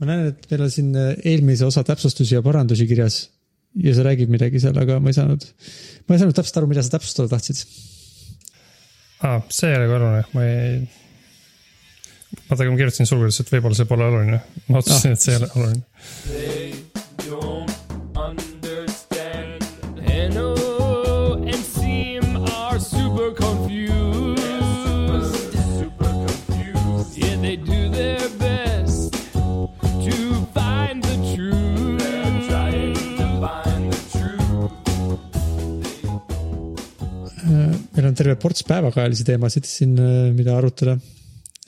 ma näen, et meil on siin äh, eelmise osa täpsustusi ja parandusi kirjas ja sa räägid midagi seal, aga ma ei saanud, ma ei saanud täpselt aru, mida sa täpsustada tahtsid. aa, see ei ole ka oluline, ma ei. vaata, kui ma kirjutasin sulgudes, et võib-olla see pole oluline, ma otsustasin ah., et see ei ole oluline. Terve ports päevakajalisi teemasid siin, mida arutada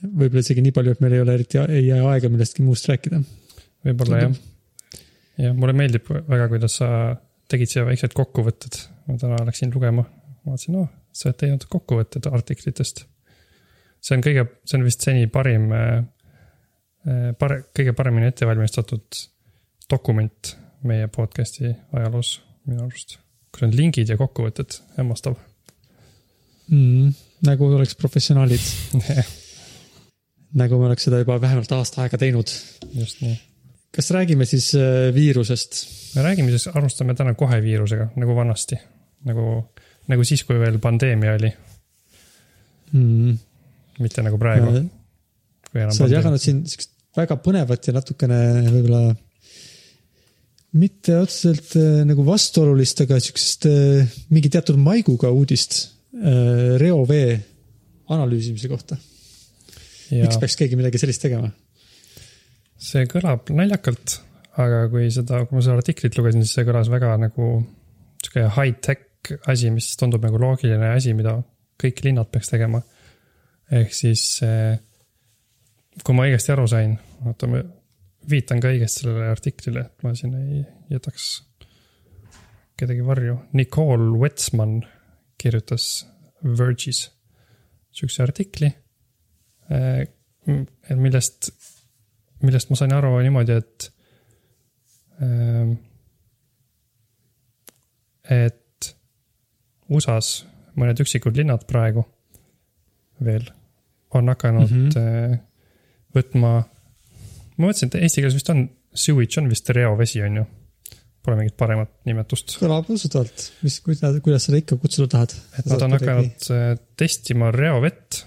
võib-olla isegi nii palju, et meil ei ole eriti, ei jää aega millestki muust rääkida. võib-olla jah. jah, mulle meeldib väga, kuidas sa tegid siia väiksed kokkuvõtted. ma täna läksin lugema, vaatasin, noh, sa oled teinud kokkuvõtted artiklitest. see on kõige, see on vist seni parim, äh, äh, pare-, kõige paremini ettevalmistatud dokument meie podcast'i ajaloos minu arust. kus on lingid ja kokkuvõtted, hämmastav mm,. nagu oleks professionaalid nagu me oleks seda juba vähemalt aasta aega teinud. just nii. kas räägime siis äh, viirusest? me räägime siis, alustame täna kohe viirusega, nagu vanasti. nagu, nagu siis, kui veel pandeemia oli mm.. mitte nagu praegu. sa oled jaganud siin siukest väga põnevat ja natukene võib-olla mitte otseselt äh, nagu vastuolulist, aga siuksest äh, mingi teatud maiguga uudist reovee analüüsimise kohta miks peaks keegi midagi sellist tegema? see kõlab naljakalt, aga kui seda, kui ma seda artiklit lugesin, siis see kõlas väga nagu sihuke high-tech asi, mis tundub nagu loogiline asi, mida kõik linnad peaks tegema. ehk siis kui ma õigesti aru sain, oota ma viitan ka õigesti sellele artiklile, et ma siin ei jätaks kedagi varju. Nicole Wetsman kirjutas Verge'is sihukese artikli Äh, millest, millest ma sain aru niimoodi, et. Ähm, et USA-s mõned üksikud linnad praegu veel on hakanud mm -hmm. võtma. ma mõtlesin, et eesti keeles vist on, sewage on vist reovesi, on ju. Pole mingit paremat nimetust. kõlab usutavalt, mis, kuidas, kuidas seda ikka kutsuda tahad? et nad on hakanud äh, testima reovett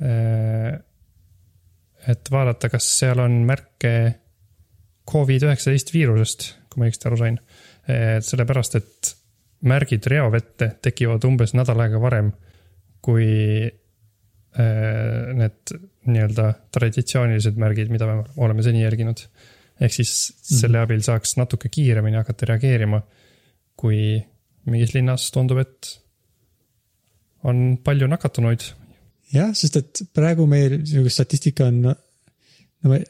Äh, et vaadata, kas seal on märke Covid-19 viirusest, kui ma õigesti aru sain. sellepärast, et märgid reovette tekivad umbes nädal aega varem kui äh, need nii-öelda traditsioonilised märgid, mida me oleme seni järginud. Ehk siis selle mhm. abil saaks natuke kiiremini hakata reageerima, kui mingis linnas tundub, et on palju nakatunuid jah, sest et praegu meil nagu statistika on, no me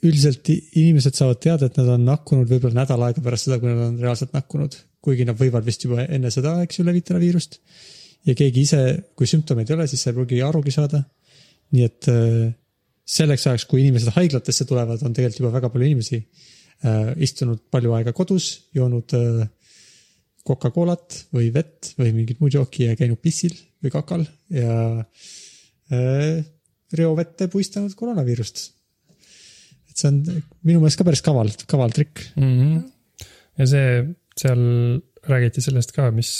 üldiselt inimesed saavad teada, et nad on nakkunud võib-olla nädal aega pärast seda, kui nad on reaalselt nakkunud. kuigi nad võivad vist juba enne seda, eks ju, levitada viirust. ja keegi ise, kui sümptomeid ei ole, siis sa ei pruugi arugi saada. nii et äh, selleks ajaks, kui inimesed haiglatesse tulevad, on tegelikult juba väga palju inimesi äh, istunud palju aega kodus, joonud äh, Coca-Colat või vett või mingit muud jooki ja käinud pissil või kakal ja äh, reovette puistanud koroonaviirust. et see on minu meelest ka päris kaval, kaval trikk mm. -hmm. ja see, seal räägiti sellest ka, mis,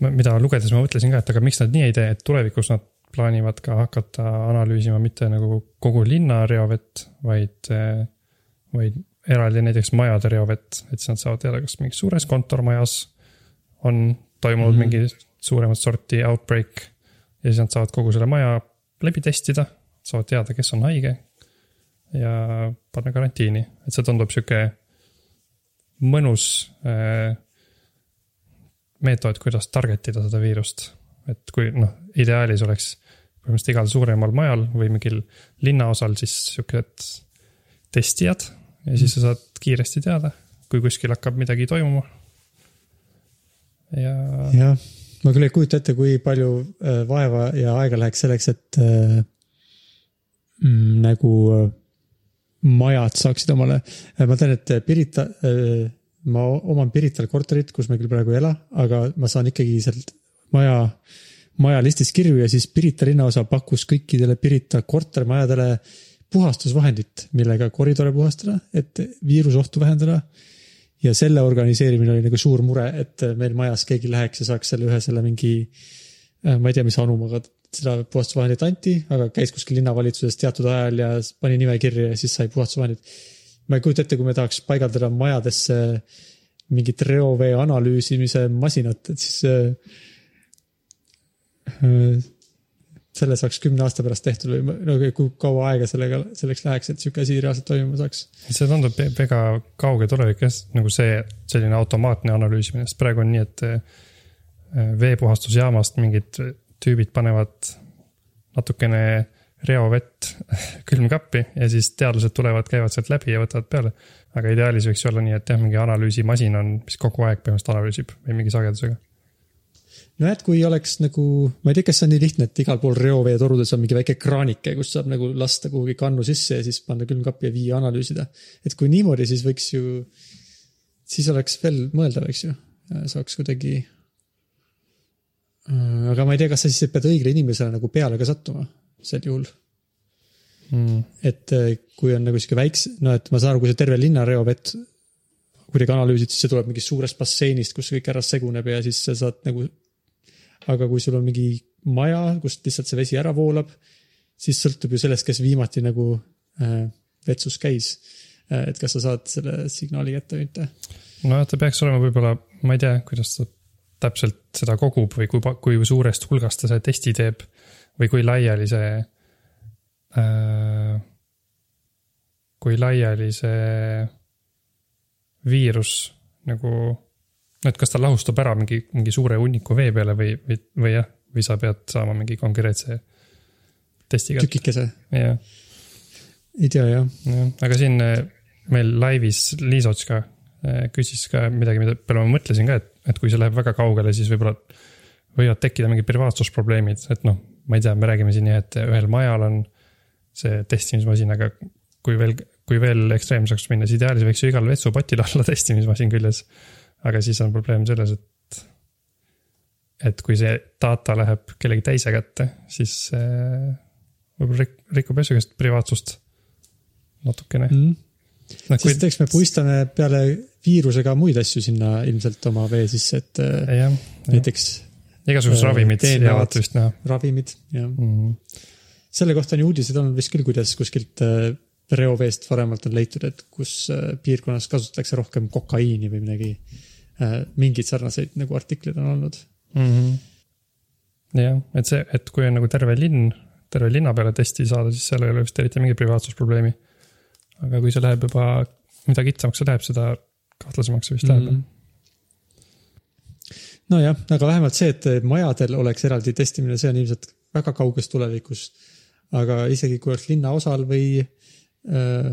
mida lugedes ma mõtlesin ka, et aga miks nad nii ei tee, et tulevikus nad plaanivad ka hakata analüüsima mitte nagu kogu linna reovett, vaid, vaid eraldi näiteks majade reovett, et siis nad saavad teada, kas mingis suures kontormajas on toimunud mm -hmm. mingi suuremat sorti outbreak ja siis nad saavad kogu selle maja läbi testida, saavad teada, kes on haige. ja panna karantiini, et see tundub sihuke mõnus äh, meetod, kuidas target ida seda viirust. Et kui noh, ideaalis oleks põhimõtteliselt igal suuremal majal või mingil linnaosal siis siukesed testijad ja siis sa saad kiiresti teada, kui kuskil hakkab midagi toimuma. ja. jah ma küll ei kujuta ette, kui palju äh, vaeva ja aega läheks selleks, et äh, mm, nagu äh, majad saaksid omale. ma tean, et Pirita, ma oman Pirital korterit, kus me küll praegu ei ela, aga ma saan ikkagi sealt maja, maja listist kirju ja siis Pirita linnaosa pakkus kõikidele Pirita kortermajadele puhastusvahendit, millega koridore puhastada, et viirusohtu vähendada. ja selle organiseerimine oli nagu suur mure, et meil majas keegi läheks ja saaks selle ühe selle mingi, ma ei tea, mis anumaga seda puhastusvahendit anti, aga käis kuskil linnavalitsuses teatud ajal ja pani nime kirja ja siis sai puhastusvahendit. ma ei kujuta ette, kui me tahaks paigaldada majadesse mingit reovee analüüsimise masinat, et siis äh, äh, selle saaks kümne aasta pärast tehtud või no kui kaua aega sellega, selleks läheks, et sihuke asi reaalselt toimima saaks. see tundub väga kauge tulevik jah, nagu see selline automaatne analüüsimine, sest praegu on nii, et äh, veepuhastusjaamast mingid tüübid panevad natukene reovett külmkappi ja siis teadlased tulevad, käivad sealt läbi ja võtavad peale. aga ideaalis võiks olla nii, et jah, mingi analüüsimasin on, mis kogu aeg põhimõtteliselt analüüsib või mingi sagedusega. nojah, et kui oleks nagu, ma ei tea, kas see on nii lihtne, et igal pool reoveetorudes on mingi väike kraanike, kust saab nagu lasta kuhugi kannu sisse ja siis panna külmkappi ja viia analüüsida. et kui niimoodi, siis võiks ju, siis oleks veel mõeldav, eks ju, saaks kuidagi. aga ma ei tea, kas sa siis pead õigele inimesele nagu peale ka sattuma sel juhul Mm. et eh, kui on nagu sihuke väikse, no et ma saan aru, kui sa terve linna reovett kuidagi analüüsid, siis see tuleb mingist suurest basseinist, kus kõik ära seguneb ja siis sa saad nagu. Aga kui sul on mingi maja, kust lihtsalt see vesi ära voolab, siis sõltub ju sellest, kes viimati nagu äh, vetsus käis. et kas sa saad selle signaali kätte või mitte. nojah, ta peaks olema võib-olla, ma ei tea, kuidas ta täpselt seda kogub või kui, kui suurest hulgast ta selle testi teeb või kui laiali see äh,. kui laiali see viirus nagu, et kas ta lahustab ära mingi, mingi suure hunniku vee peale või, või, või jah, või sa pead saama mingi konkreetse testi kätte, tükikese, jah ei tea jah. jah, aga siin eh, meil laivis Liisots ka eh, küsis ka midagi, mida peale ma mõtlesin ka, et, et kui see läheb väga kaugele, siis võib-olla võivad tekkida mingid privaatsusprobleemid, et noh, ma ei tea, me räägime siin jah, et ühel majal on see testimismasin, aga kui veel, kui veel ekstreemseks minna, siis ideaalis võiks ju igal vetsupotil olla testimismasin küljes. Aga siis on probleem selles, et, et kui see data läheb kellegi teise kätte, siis eh, võib-olla rik-, rikub asja privaatsust natukene Mm. no,. kui sest, eks me puistame peale viirusega muid asju sinna ilmselt oma vee sisse, et äh, jah, näiteks igasugused äh, ravimid jäävad vist näha ravimid ja mm. -hmm. selle kohta on ju uudiseid olnud vist küll, kuidas kuskilt äh, reoveest varemalt on leitud, et kus äh, piirkonnas kasutatakse rohkem kokaiini või midagi. Mingeid sarnaseid nagu artikleid on olnud. Mm -hmm. jah, et see, et kui on nagu terve linn, terve linna peale testi saada, siis seal ei ole vist eriti mingit privaatsusprobleemi. aga kui see läheb juba, mida kitsamaks see läheb, seda kahtlasemaks see vist läheb mm. Mhm. nojah, aga vähemalt see, et majadel oleks eraldi testimine, see on ilmselt väga kauges tulevikus. aga isegi kui oleks linnaosal või äh,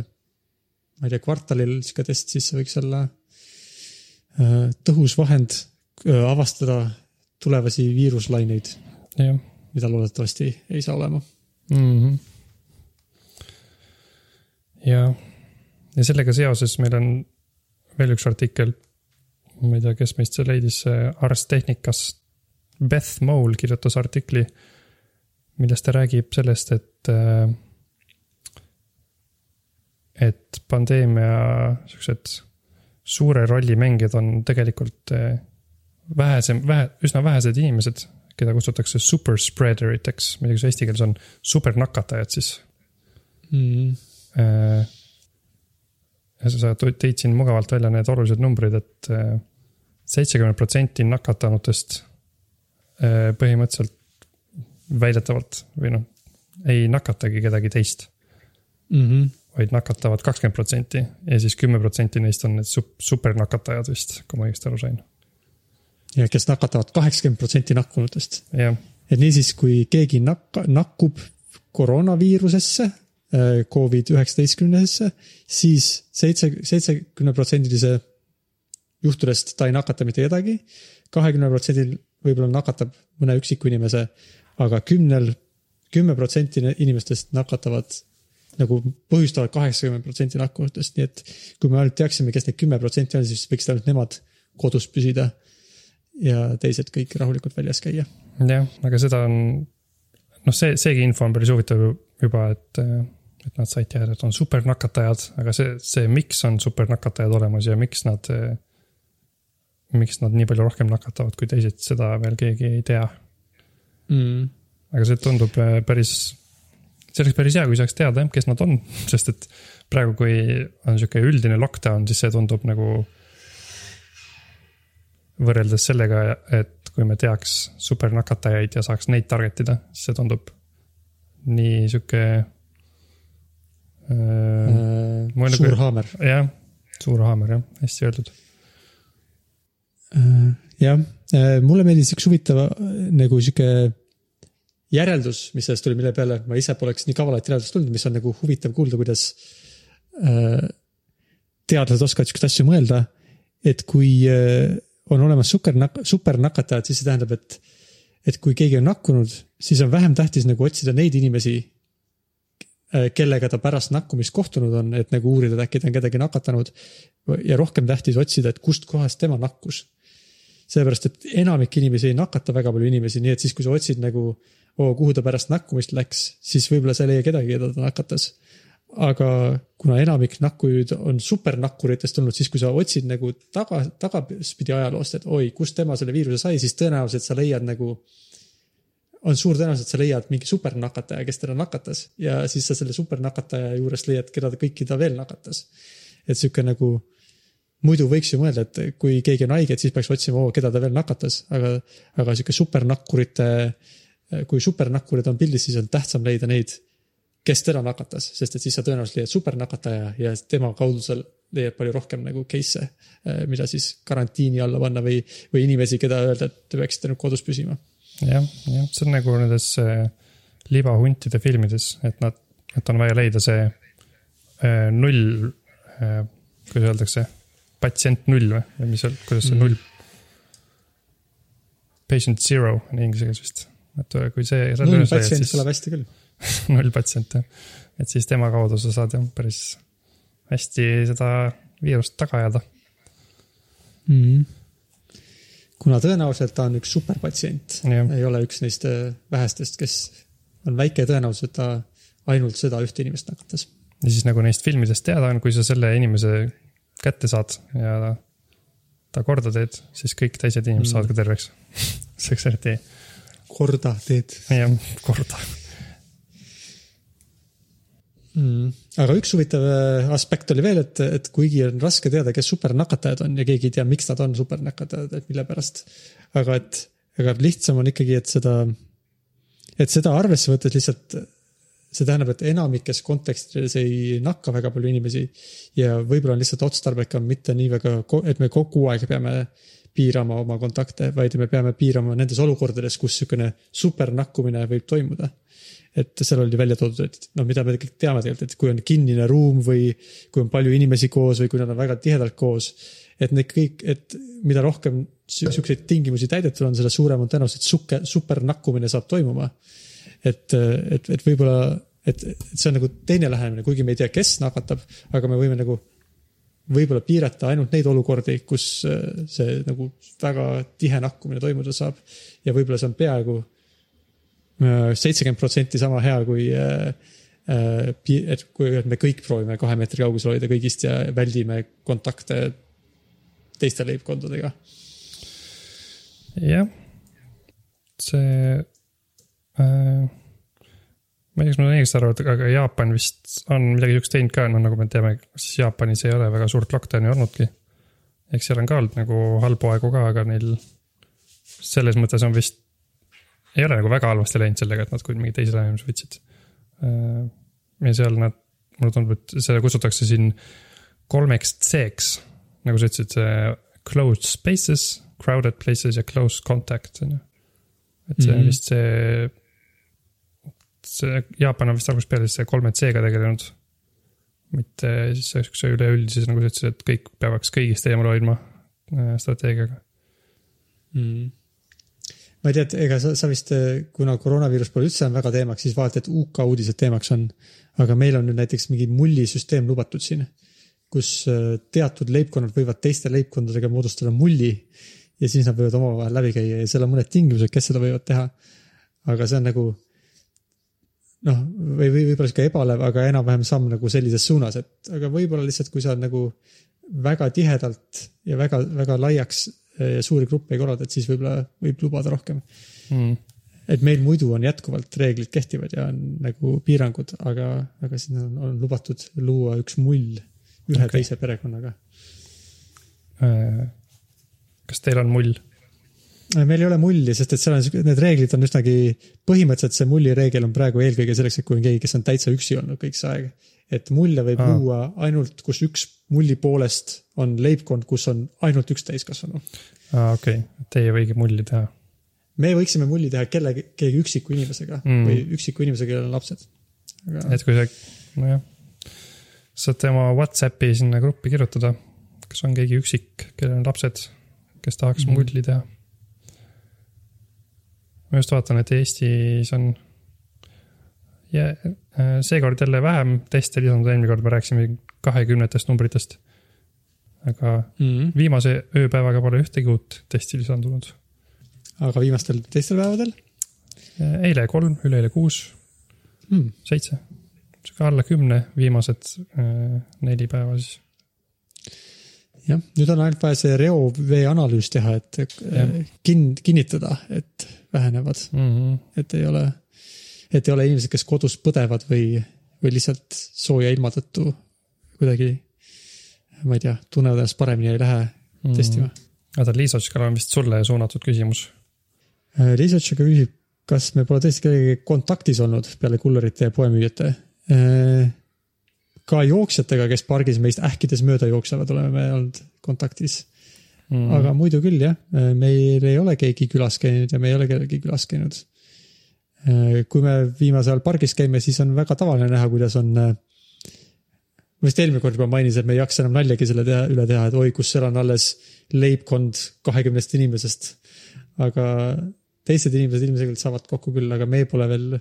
ma ei tea, kvartalil sihuke test, siis see võiks olla äh, tõhus vahend äh, avastada tulevasi viiruslaineid, mida loodetavasti ei saa olema. mm -hmm. ja, ja sellega seoses meil on veel üks artikkel. ma ei tea, kes meist see leidis, Ars Technicas. Beth Mole kirjutas artikli, milles ta räägib sellest, et. et pandeemia siuksed suure rolli mängijad on tegelikult eh, vähesem, vähe, üsna vähesed inimesed, keda kutsutakse super spreader iteks, ma ei tea, kas eesti keeles on supernakatajad siis Mm. Sa tõid siin mugavalt välja need olulised numbrid et, et seitsekümmend protsenti nakatanutest põhimõtteliselt väidetavalt või noh, ei nakatagi kedagi teist, Mm -hmm. Vaid nakatavad kakskümmend protsenti ja siis kümme protsenti neist on need sup- supernakatajad vist, kui ma õigesti aru sain. ja kes nakatavad kaheksakümmend protsenti nakkunutest. et niisiis, kui keegi nakka, nakkub koroonaviirusesse, Covid üheksateistkümnesesse, siis seitse, seitsekümneprotsendilise juhtudest ta ei nakata mitte kedagi. kahekümne protsendil võib-olla nakatab mõne üksiku inimese, aga kümnel, kümme protsenti inimestest nakatavad nagu põhjustavad kaheksakümmend protsenti nakkunutest, nii et kui me ainult teaksime, kes need kümme protsenti on, siis võiksid ainult nemad kodus püsida ja teised kõik rahulikult väljas käia. jah, aga seda on, noh, see, seegi info on päris huvitav juba, et, et nad said teada, et on supernakatajad, aga see, see, miks on supernakatajad olemas ja miks nad. miks nad nii palju rohkem nakatavad kui teised, seda veel keegi ei tea mm.. aga see tundub äh, päris, see oleks päris hea, kui saaks teada jah, kes nad on, sest et praegu, kui on sihuke üldine lockdown, siis see tundub nagu. võrreldes sellega, et kui me teaks supernakatajaid ja saaks neid target ida, siis see tundub nii sihuke äh,. Nagu suur nagu, haamer. jah, suur haamer jah, hästi öeldud äh,. jah, äh, mulle meeldis üks huvitav äh, nagu sihuke järeldus, mis sellest tuli, mille peale ma ise poleks nii kavalat järeldust tulnud, mis on nagu huvitav kuulda, kuidas äh, teadlased oskavad siukseid asju mõelda. et kui äh, on olemas supernak-, supernakatajad, siis see tähendab, et, et kui keegi on nakkunud, siis on vähem tähtis nagu otsida neid inimesi, äh, kellega ta pärast nakkumist kohtunud on, et nagu uurida, et äkki ta on kedagi nakatanud. ja rohkem tähtis otsida, et kustkohast tema nakkus. Sellepärast, et enamik inimesi ei nakata väga palju inimesi, nii et siis, kui sa otsid nagu, oo, kuhu ta pärast nakkumist läks, siis võib-olla sa ei leia kedagi, keda ta nakatas aga kuna enamik nakkujuid on supernakkuritest tulnud, siis kui sa otsid nagu taga, tagaspidi ajaloost, et oi, kust tema selle viiruse sai, siis tõenäoliselt sa leiad nagu. on suur tõenäosus, et sa leiad mingi supernakataja, kes teda nakatas ja siis sa selle supernakataja juurest leiad, keda kõiki ta veel nakatas. et sihuke nagu, muidu võiks ju mõelda, et kui keegi on haige, et siis peaks otsima, oo, keda ta veel nakatas, aga, aga sihuke supernakkurite. kui supernakkurid on pildis, siis on tähtsam leida neid kes teda nakatas, sest et siis sa tõenäoliselt leiad supernakataja ja tema kaudu sa leiad palju rohkem nagu case'e, mida siis karantiini alla panna või, või inimesi, keda öelda, et te peaksite nüüd kodus püsima. jah, jah, see on nagu nendes äh, libahuntide filmides, et nad, et on vaja leida see äh, null äh,, kuidas öeldakse, patsient null või, mis, kuidas see mm. null. Patient zero on inglise keeles vist, et kui see. null patsient kõlab hästi küll null patsiente. et siis tema kaudu sa saad jah päris hästi seda viirust taga ajada mm. -hmm. kuna tõenäoliselt ta on üks superpatsient, ei ole üks neist äh, vähestest, kes on väike tõenäosus, et ta ainult seda ühte inimest nakatas. ja siis nagu neist filmidest teada on, kui sa selle inimese kätte saad ja ta korda teed, siis kõik teised inimesed mm. saavad ka terveks see oleks eriti. korda teed. jah, korda mm.. aga üks huvitav äh, aspekt oli veel, et, et kuigi on raske teada, kes supernakatajad on ja keegi ei tea, miks nad on supernakatajad, et mille pärast. aga et, aga lihtsam on ikkagi, et seda, et seda arvesse võttes lihtsalt see tähendab, et enamikes kontekstides ei nakka väga palju inimesi ja võib-olla on lihtsalt otstarbekam mitte nii väga, et me kogu aeg peame piirama oma kontakte, vaid me peame piirama nendes olukordades, kus niisugune supernakkumine võib toimuda et seal oli välja toodud, et noh, mida me kõik teame tegelikult, et kui on kinnine ruum või kui on palju inimesi koos või kui nad on väga tihedalt koos. et need kõik, et mida rohkem siukseid tingimusi täidetud on, seda suurem on tõenäosus, et suke, supernakkumine saab toimuma. et, et, et võib-olla, et, et see on nagu teine lähenemine, kuigi me ei tea, kes nakatab, aga me võime nagu võib-olla piirata ainult neid olukordi, kus see nagu väga tihe nakkumine toimuda saab. ja võib-olla see on peaaegu seitsekümmend protsenti sama hea kui äh, äh, et kui me kõik proovime kahe meetri kaugusel hoida kõigist ja väldime kontakte teiste leibkondadega. jah, see äh,. Ma ei tea, kas ma saan õigesti aru, et aga Jaapan vist on midagi sihukest teinud ka, no nagu me teame, siis Jaapanis ei ole väga suurt lockdown'i olnudki. eks seal on ka olnud nagu halbu aegu ka, aga neil selles mõttes on vist ei ole nagu väga halvasti läinud sellega, et nad küll mingi teise lähenemise võtsid. Äh, ja seal nad, mulle tundub, et seda kutsutakse siin kolmeks C-ks, nagu sa ütlesid, see closed spaces, crowded places ja close contact on ju. et see mm -hmm. vist see, see Jaapan on vist algusest peale see kolme C-ga tegelenud. mitte siis sihukese üleüldises, nagu sa ütlesid, et kõik peaks kõigist eemale hoidma äh, strateegiaga mm. ma ei tea, ega sa, sa vist, kuna koroonaviirus pole üldse väga teemaks, siis vaata, et UK uudised teemaks on. aga meil on nüüd näiteks mingi mullisüsteem lubatud siin, kus äh, teatud leibkonnad võivad teiste leibkondadega moodustada mulli. ja siis nad võivad omavahel läbi käia ja seal on mõned tingimused, kes seda võivad teha. aga see on nagu, noh, või, või võib-olla sihuke ebalev, aga enam-vähem samm nagu sellises suunas, et aga võib-olla lihtsalt, kui sa nagu väga tihedalt ja väga, väga laiaks ja suuri gruppe ei korralda, et siis võib-olla võib lubada rohkem. mm.. et meil muidu on jätkuvalt reeglid kehtivad ja on nagu piirangud, aga, aga siin on, on lubatud luua üks mull ühe okay. teise perekonnaga. Äh, kas teil on mull? Meil ei ole mulli, sest et seal on need reeglid on üsnagi, põhimõtteliselt see mulli reegel on praegu eelkõige selleks, et kui on keegi, kes on täitsa üksi olnud kõik see aeg. et mulle võib Aa. luua ainult, kus üks mulli poolest on leibkond, kus on ainult üks täiskasvanu. aa, okei okay., teie ei võigi mulli teha. me võiksime mulli teha kellegi, keegi üksiku inimesega Mm. või üksiku inimesega, kellel on lapsed. aga et kui see, nojah, saate oma Whatsappi sinna gruppi kirjutada, kas on keegi üksik, kellel on lapsed, kes tahaks mm mulli teha. Ma just vaatan, et Eestis on ja äh, seekord jälle vähem teste lisandunud, eelmine kord me rääkisime kahekümnetest numbritest. aga mm.. viimase ööpäevaga pole ühtegi uut testi lisandunud. aga viimastel teistel päevadel eile kolm, üleeile kuus, mm.? seitse, sihuke alla kümne, viimased äh, neli päeva siis. jah, nüüd on ainult vaja see reovee analüüs teha, et Jah. kin-, kinnitada, et vähenevad, Mm -hmm. et ei ole, et ei ole inimesed, kes kodus põdevad või, või lihtsalt sooja ilma tõttu kuidagi, ma ei tea, tunnevad ennast paremini ja ei lähe Mhm. testima. oota, Liisa Oskar on vist sulle suunatud küsimus. Research aga küsib, kas me pole tõesti kellegagi kontaktis olnud peale kullerite ja poemüüjate. ka jooksjatega, kes pargis meist ähkides mööda jooksevad, oleme me olnud kontaktis. Mm. aga muidu küll jah, meil ei ole keegi külas käinud ja me ei ole kellelgi külas käinud. kui me viimasel ajal pargis käime, siis on väga tavaline näha, kuidas on. ma vist eelmine kord juba mainisin, et me ei jaksa enam naljagi selle teha, üle teha, et oi, kus seal on alles leibkond kahekümnest inimesest. aga teised inimesed ilmselgelt saavad kokku küll, aga me pole veel.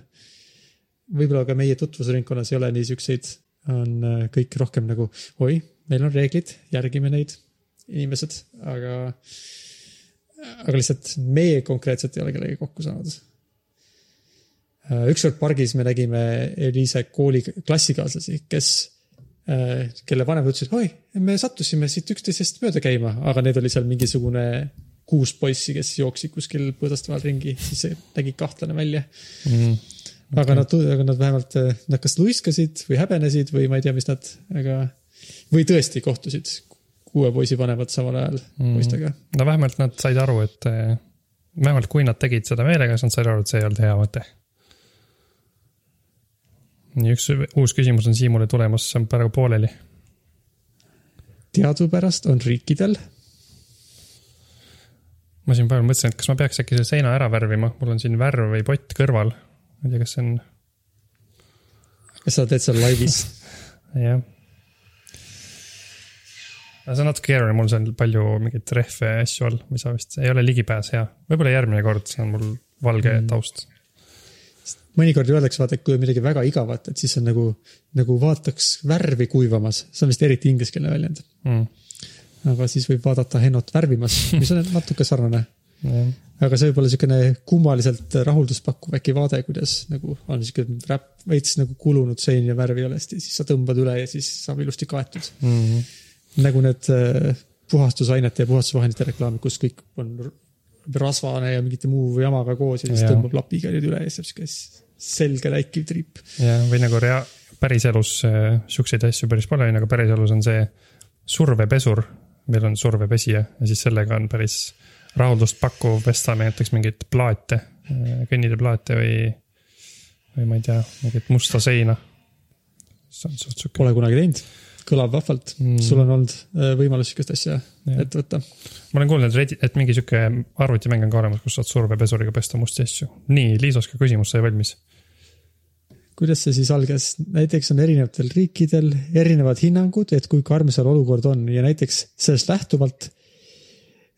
võib-olla ka meie tutvusringkonnas ei ole nii siukseid, on äh, kõik rohkem nagu oi, meil on reeglid, järgime neid inimesed, aga, aga lihtsalt meie konkreetselt ei ole kellegagi kokku saanud. ükskord pargis me nägime Eliise kooli klassikaaslasi, kes, kelle vanemad ütlesid, oi, me sattusime siit üksteisest mööda käima, aga need oli seal mingisugune kuus poissi, kes jooksid kuskil põõsaste vahel ringi, siis nägi kahtlane välja. mm.. aga nad, aga nad vähemalt, nad kas luiskasid või häbenesid või ma ei tea, mis nad, aga, või tõesti kohtusid kuue poisi vanemad samal ajal Mm. poistega. no vähemalt nad said aru, et eh, vähemalt kui nad tegid seda meelega, siis nad said aru, et see ei olnud hea mõte. nii, üks uus küsimus on Siimule tulemas, see on praegu pooleli. teadupärast on riikidel, ma siin praegu mõtlesin, et kas ma peaks äkki selle seina ära värvima, mul on siin värv või pott kõrval. ma ei tea, kas see on, kas sa teed seal laivis? jah. See on natuke keeruline, mul seal palju mingeid rehve ja asju all, ma ei saa vist, ei ole ligipääs hea. võib-olla järgmine kord, see on mul valge Mm. mm. taust. mõnikord öeldakse, vaata, et kui on midagi väga igavat, et siis on nagu, nagu vaataks värvi kuivamas, see on vist eriti ingliskeelne väljend. Mm. aga siis võib vaadata henot värvimas, mis on natuke sarnane. jah, aga see võib olla niisugune kummaliselt rahuldust pakkuv äkki vaade, kuidas nagu on niisugune räpp, veits nagu kulunud sein ja värvi ei ole hästi, siis sa tõmbad üle ja siis saab ilusti kaetud. mm. Nagu need äh, puhastusainete ja puhastusvahendite reklaamid, kus kõik on rasvane ja mingite muu jamaga koos ja siis Jaa. tõmbab lapiga nüüd üle ja siis saab sihuke selge läikiv triip. ja, või nagu rea-, päriselus äh, siukseid asju päris palju on, aga päriselus on see survepesur, meil on survepesija ja siis sellega on päris rahuldust pakkuv pesta näiteks mingeid plaate, kõnniteeplaate või, või ma ei tea, mingit musta seina. see on suht sihuke, Pole kunagi teinud, kõlab vahvalt Mm. sul on olnud äh, võimalus sihukest asja Jah. ette võtta. ma olen kuulnud, et, et mingi sihuke arvutimäng on ka olemas, kus saad survepesuriga pesta musti asju. nii, Liis Oska küsimus sai valmis. kuidas see siis algas, näiteks on erinevatel riikidel erinevad hinnangud, et kui karm seal olukord on ja näiteks sellest lähtuvalt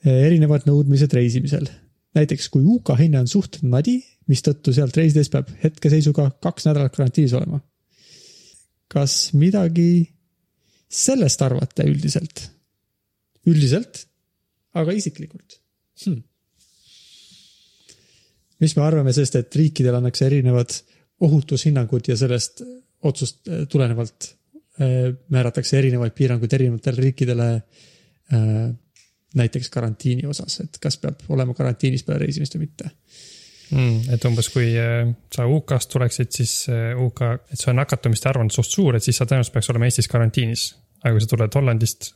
eh, erinevad nõudmised reisimisel. näiteks kui UK hinne on suht nadi, mistõttu sealt reisides peab hetkeseisuga kaks nädalat karantiinis olema. kas midagi sellest arvate üldiselt? üldiselt, aga isiklikult hmm.? mis me arvame sellest, et riikidel annaks erinevad ohutushinnangud ja sellest otsust äh, tulenevalt äh, määratakse erinevaid piiranguid erinevatele riikidele äh,. näiteks karantiini osas, et kas peab olema karantiinis peale reisimist või mitte mm,. et umbes, kui äh, sa UK-st tuleksid, siis äh, UK, et su nakatumiste arv on suht suur, et siis sa tõenäoliselt peaks olema Eestis karantiinis. aga kui sa tuled Hollandist,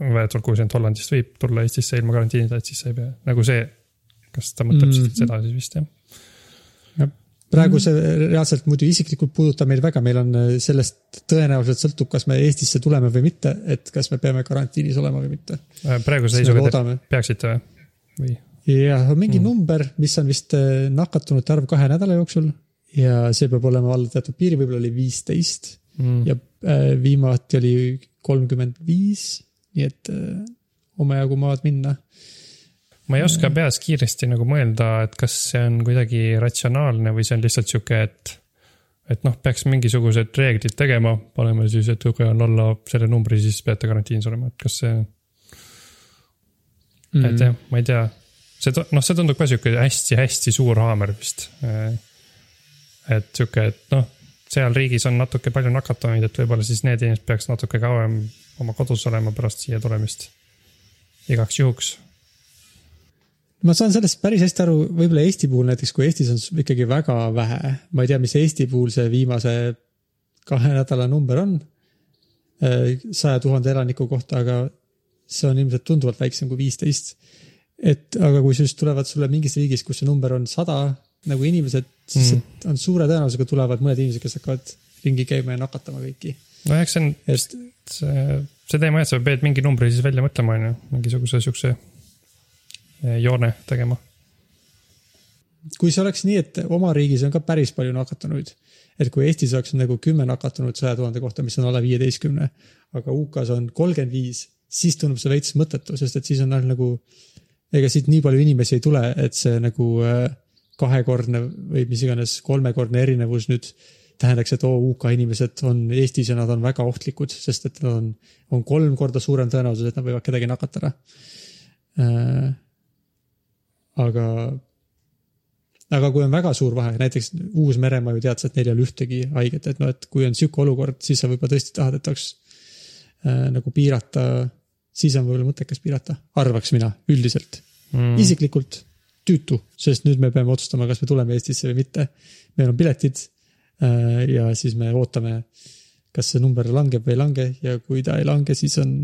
väidetavalt kui see nüüd Hollandist võib tulla Eestisse ilma karantiinita, et siis sa ei pea, nagu see. kas ta mõtleb mm -hmm. seda siis vist jah? praegu see reaalselt muidu isiklikult puudutab meid väga, meil on äh, sellest tõenäoliselt sõltub, kas me Eestisse tuleme või mitte, et kas me peame karantiinis olema või mitte. praeguse seisuga te peaksite või? Jah, mingi mm. number, mis on vist äh, nakatunute arv kahe nädala jooksul. Ja see peab olema alla teatud piiri, võib-olla oli viisteist. Mm. ja äh, viimati oli kolmkümmend viis, nii et äh, omajagu maad minna. ma ei oska peas kiiresti nagu mõelda, et kas see on kuidagi ratsionaalne või see on lihtsalt sihuke, et et noh, peaks mingisugused reeglid tegema, paneme siis, et kui on alla selle numbri, siis peate karantiinis olema, et kas see mm.. et jah, ma ei tea see, noh, see tundub ka sihuke hästi-hästi suur haamer vist. et sihuke, et noh, seal riigis on natuke palju nakatunuid, et võib-olla siis need inimesed peaks natuke kauem oma kodus olema pärast siia tulemist. igaks juhuks. ma saan sellest päris hästi aru, võib-olla Eesti puhul näiteks, kui Eestis on ikkagi väga vähe, ma ei tea, mis Eesti puhul see viimase kahe nädala number on. saja tuhande elaniku kohta, aga see on ilmselt tunduvalt väiksem kui viisteist et aga kui just tulevad sulle mingis riigis, kus see number on sada nagu inimesed, siis mm. on suure tõenäosusega tulevad mõned inimesed, kes hakkavad ringi käima ja nakatama kõiki. no eks see on et... see, see teema jah, sa pead mingi numbri siis välja mõtlema, on ju, mingisuguse siukse eh, joone tegema. kui see oleks nii, et oma riigis on ka päris palju nakatunuid, et kui Eestis oleks nagu kümme nakatunut saja tuhande kohta, mis on alla viieteistkümne, aga UK-s on kolmkümmend viis, siis tundub see veits mõttetu, sest et siis on nagu ega siit nii palju inimesi ei tule, et see nagu äh, kahekordne või mis iganes kolmekordne erinevus nüüd tähendaks, et oo UK inimesed on Eestis ja nad on väga ohtlikud, sest et nad on, on kolm korda suurem tõenäosus, et nad võivad kedagi nakatada äh,. aga, aga kui on väga suur vahe, näiteks Uus-Meremaa ju teadis, et neil ei ole ühtegi haiget, et noh, et kui on sihuke olukord, siis sa võib-olla tõesti tahad, et oleks äh, nagu piirata siis on võib-olla mõttekas piirata, arvaks mina üldiselt mm.. isiklikult tüütu, sest nüüd me peame otsustama, kas me tuleme Eestisse või mitte. meil on piletid äh, ja siis me ootame, kas see number langeb või ei lange ja kui ta ei lange, siis on.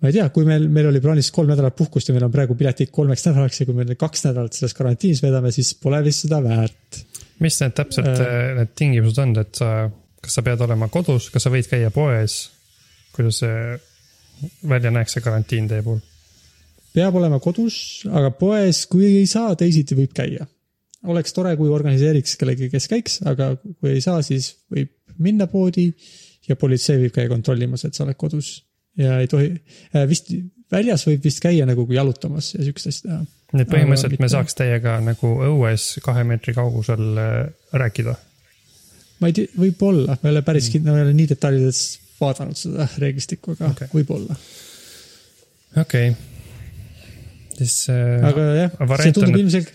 ma ei tea, kui meil, meil oli plaanis kolm nädalat puhkust ja meil on praegu piletid kolmeks nädalaks ja kui me kaks nädalat selles karantiinis veedame, siis pole vist seda väärt. mis need täpselt äh, need tingimused on, et sa, kas sa pead olema kodus, kas sa võid käia poes? kuidas see välja näeks see karantiin teie puhul? peab olema kodus, aga poes, kui ei saa, teisiti võib käia. oleks tore, kui organiseeriks kellegi, kes käiks, aga kui ei saa, siis võib minna poodi ja politsei võib käia kontrollimas, et sa oled kodus ja ei tohi, äh, vist väljas võib vist käia nagu jalutamas ja siukest asja teha. nii et põhimõtteliselt me saaks teiega nagu õues kahe meetri kaugusel äh, rääkida? ma ei tea, võib-olla, ma ei ole päris kindel, ma ei ole nii detailides vaadanud seda reeglistikku, aga okay. võib-olla. okei okay., siis äh,. aga jah, see tundub ilmselge,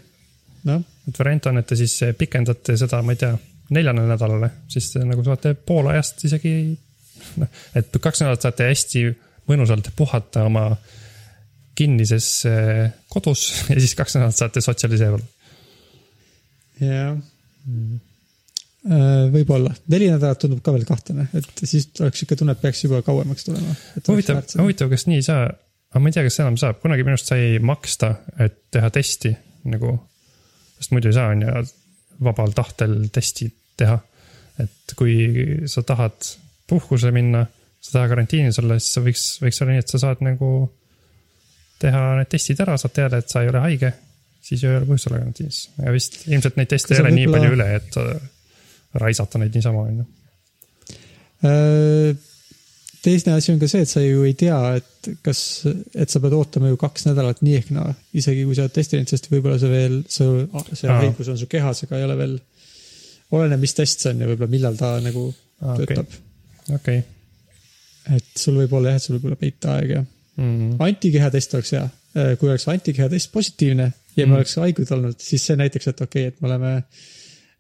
noh. et variant on, et te siis pikendate seda, ma ei tea, neljale nädalale, siis te nagu saate pool ajast isegi. noh, et kaks nädalat saate hästi mõnusalt puhata oma kinnises äh, kodus ja siis kaks nädalat saate sotsialiseeruda. jah mm Äh, võib-olla, neli nädalat tundub ka veel kahtlane, et siis oleks sihuke tunne, et peaks juba kauemaks tulema. huvitav, huvitav, kas nii ei saa, aga ma ei tea, kas enam saab, kunagi minu arust sai maksta, et teha testi nagu. sest muidu ei saa, on ju, vabal tahtel testi teha. et kui sa tahad puhkusele minna, sa tahad karantiinis olla, siis sa võiks, võiks olla nii, et sa saad nagu teha need testid ära, saad teada, et sa ei ole haige, siis ei ole põhjust olla karantiinis ja vist ilmselt neid teste ei ole nii palju üle, et raisata neid niisama, on ju. Äh, teine asi on ka see, et sa ju ei tea, et kas, et sa pead ootama ju kaks nädalat nii ehk naa, isegi kui sa oled testinud, sest võib-olla see veel, see, see haigus on su kehas, aga ei ole veel. oleneb, mis test see on ja võib-olla millal ta nagu Aa, töötab. okei okay. okay.. et sul võib olla jah, et sul võib olla peiteaeg ja mm -hmm. antikehatest oleks hea. Äh, kui oleks antikehatest positiivne ja mm -hmm. me oleks haiged olnud, siis see näitaks, et okei okay,, et me oleme äh,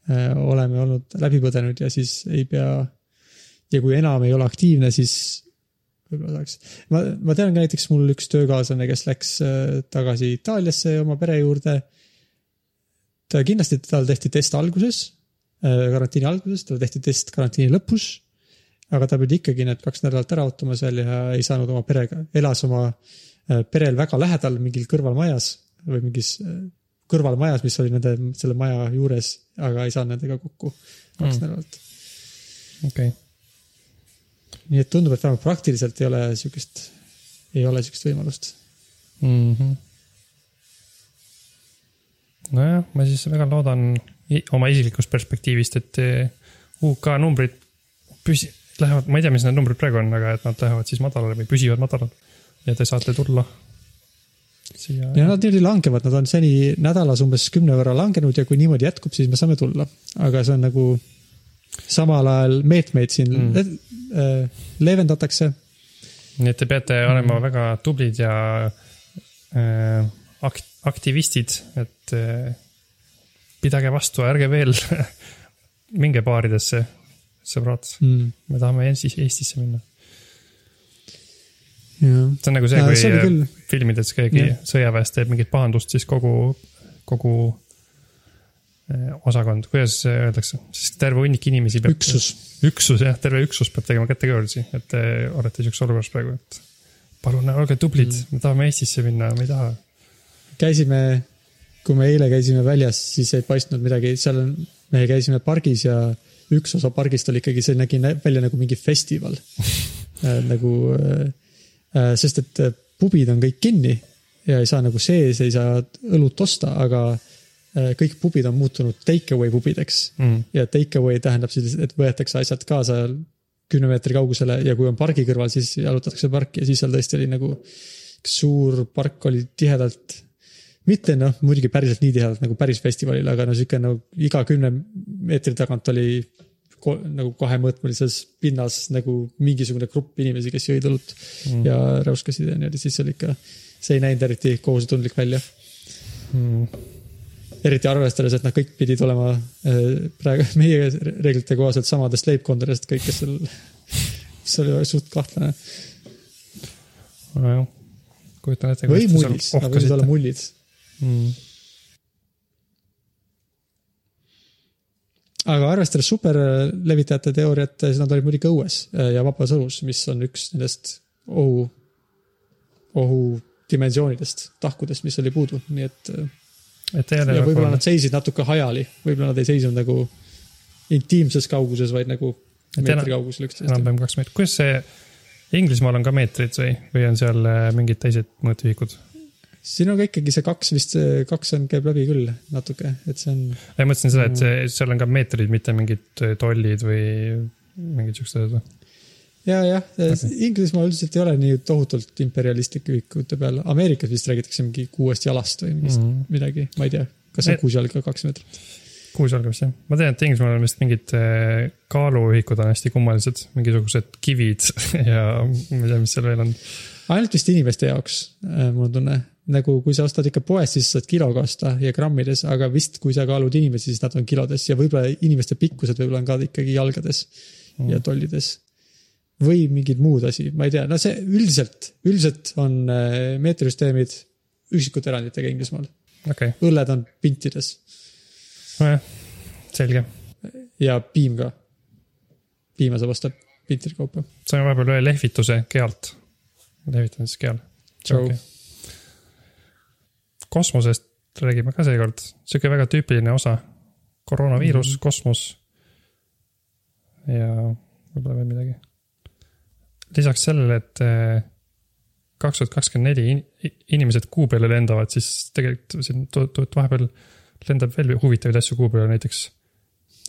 oleme olnud läbi põdenud ja siis ei pea. ja kui enam ei ole aktiivne, siis võib-olla saaks. ma, ma tean ka näiteks mul üks töökaaslane, kes läks äh, tagasi Itaaliasse oma pere juurde. ta kindlasti, tal tehti test alguses, äh, karantiini alguses, talle tehti test karantiini lõpus. aga ta pidi ikkagi need kaks nädalat ära ootama seal ja ei saanud oma perega, elas oma äh, perel väga lähedal mingil kõrvalmajas või mingis kõrvalmajas, mis oli nende, selle maja juures, aga ei saanud nendega kokku kaks mm. nädalat. okei okay nii et tundub, et vähemalt praktiliselt ei ole sihukest, ei ole sihukest võimalust mm. -hmm. nojah, ma siis väga loodan oma isiklikust perspektiivist, et eh, UK numbrid püsi-, lähevad, ma ei tea, mis need numbrid praegu on, aga et nad lähevad siis madalale või püsivad madalal. ja te saate tulla siia. ja nad niimoodi langevad, nad on seni nädalas umbes kümne võrra langenud ja kui niimoodi jätkub, siis me saame tulla. aga see on nagu samal ajal meetmeid siin mm. Äh, leevendatakse. nii et te peate olema mm. väga tublid ja äh, akt-, aktivistid, et äh, pidage vastu, ärge veel minge baaridesse, sõbrad mm.. me tahame Eestis, Eestisse minna. See on nagu see, kui küll... filmides keegi ja. sõjaväes teeb mingit pahandust, siis kogu, kogu Eh, osakond, kuidas öeldakse, siis terve hunnik inimesi peab. üksus. üksus jah, terve üksus peab tegema kätekõverdusi, et te olete sihukeses olukorras praegu, et palun olge tublid mm., me tahame Eestisse minna, me ei taha. käisime, kui me eile käisime väljas, siis ei paistnud midagi, seal on, me käisime pargis ja üks osa pargist oli ikkagi, see nägi välja nagu mingi festival äh, nagu äh, äh,, sest et pubid on kõik kinni ja ei saa nagu sees, ei saa õlut osta, aga Äh, kõik pubid on muutunud take away pubideks mm. ja take away tähendab siis, et võetakse asjad kaasa kümne meetri kaugusele ja kui on pargi kõrval, siis jalutatakse parki ja siis seal tõesti oli nagu suur park oli tihedalt, mitte noh, muidugi päriselt nii tihedalt nagu päris festivalil, aga no sihuke nagu iga kümne meetri tagant oli nagu kahemõõtmelises pinnas nagu mingisugune grupp inimesi, kes jõid õlut mm. ja räuskasid ja niimoodi, siis oli ikka, see ei näinud eriti kohusetundlik välja mm eriti arvestades, et nad kõik pidid olema äh, praegu meie reeglite kohaselt samadest leibkondadest kõik, kes seal, see oli suht kahtlane. nojah, kujutan ette. või mullis, nad võisid olla mullid mm.. Aga arvestades superlevitajate teooriat, siis nad olid muidugi õues äh, ja vabas õhus, mis on üks nendest ohu, ohudimensioonidest, tahkudest, mis oli puudu, nii et äh, et ja nagu võib-olla nad seisid natuke hajali, võib-olla nad ei seisnud nagu intiimses kauguses, vaid nagu meetri kaugusel üksteisest. enam-vähem kaks meetrit, kuidas see, Inglismaal on ka meetrid või, või on seal äh, mingid teised mõõtühikud? Siin on ka ikkagi see kaks vist, kaks on, käib läbi küll natuke, et see on. ma mõtlesin seda, et see, seal on ka meetrid, mitte mingid äh, tollid või mingid siuksed asjad või? ja, jah okay., Inglismaa üldiselt ei ole nii tohutult imperialistlike ühikute peal, Ameerikas vist räägitakse mingi kuuest jalast või mingist mm -hmm. midagi, ma ei tea, kas see on kuus jalga kaks meetrit? kuus jalga vist jah, ma tean, et Inglismaal on vist mingid äh, kaaluühikud on hästi kummalised, mingisugused kivid ja ma ei tea, mis seal veel on. ainult vist inimeste jaoks, äh, mul on tunne, nagu kui sa ostad ikka poest, siis saad kiloga osta ja grammides, aga vist kui sa kaalud inimesi, siis nad on kilodes ja võib-olla inimeste pikkused võib-olla on ka ikkagi jalgades mm. ja tollides või mingid muud asi, ma ei tea, no see üldiselt, üldiselt on äh, meetrisüsteemid üksikute eranditega Inglismaal okay.. õlled on pintides. nojah, selge. ja piim ka. piima saab osta pintide kaupa. saime vahepeal ühe lehvituse kealt. lehvitan siis keal. Okay. Kosmosest räägime ka seekord, sihuke väga tüüpiline osa. koroonaviirus mm, -hmm. kosmos. ja võib-olla veel midagi lisaks sellele, et eh, kaks tuhat kakskümmend neli inimesed kuu peale lendavad, siis tegelikult siin vahepeal lendab veel huvitavaid asju kuu peale, näiteks.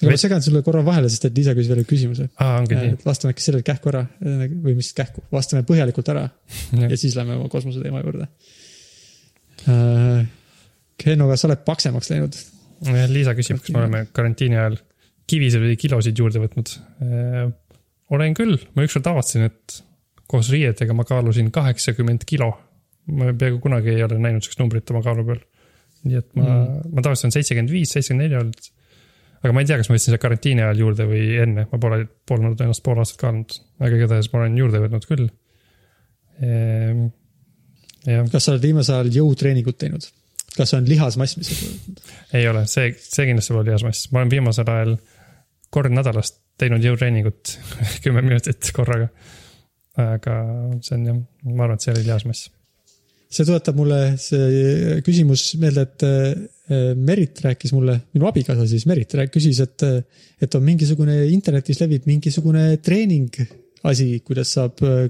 aga ma segan sulle korra vahele, sest et Liisa küsis veel küsimuse. aa, ongi nii. vastame äkki sellele kähku ära või mis kähku, vastame põhjalikult ära ja. ja siis lähme oma kosmoseteema juurde uh,. Henno, kas sa oled paksemaks läinud? Liisa küsib, kas me oleme karantiini ajal kivisid või kilosid juurde võtnud uh, olen küll, ma ükskord avastasin, et koos riietega ma kaalusin kaheksakümmend kilo. ma peaaegu kunagi ei ole näinud sihukest numbrit oma kaalu peal. nii et ma mm., ma tavaliselt olen seitsekümmend viis, seitsekümmend neli olnud. aga ma ei tea, kas ma võtsin selle karantiini ajal juurde või enne, ma pole, polnud ennast pool aastat kaalunud, aga igatahes ma olen juurde võtnud küll. Ehm, kas sa oled viimasel ajal jõutreeningut teinud? kas see on lihasmass, mis sa võtnud? ei ole, see, see kindlasti pole lihasmass, ma olen viimasel ajal kord nädalas teinud jõutreeningut kümme minutit korraga. aga see on jah, ma arvan, et see oli lihasmass. see tuletab mulle see küsimus meelde, et äh, Merit rääkis mulle, minu abikaasa siis Merit küsis, et, et on mingisugune internetis levib mingisugune treening asi, kuidas saab äh,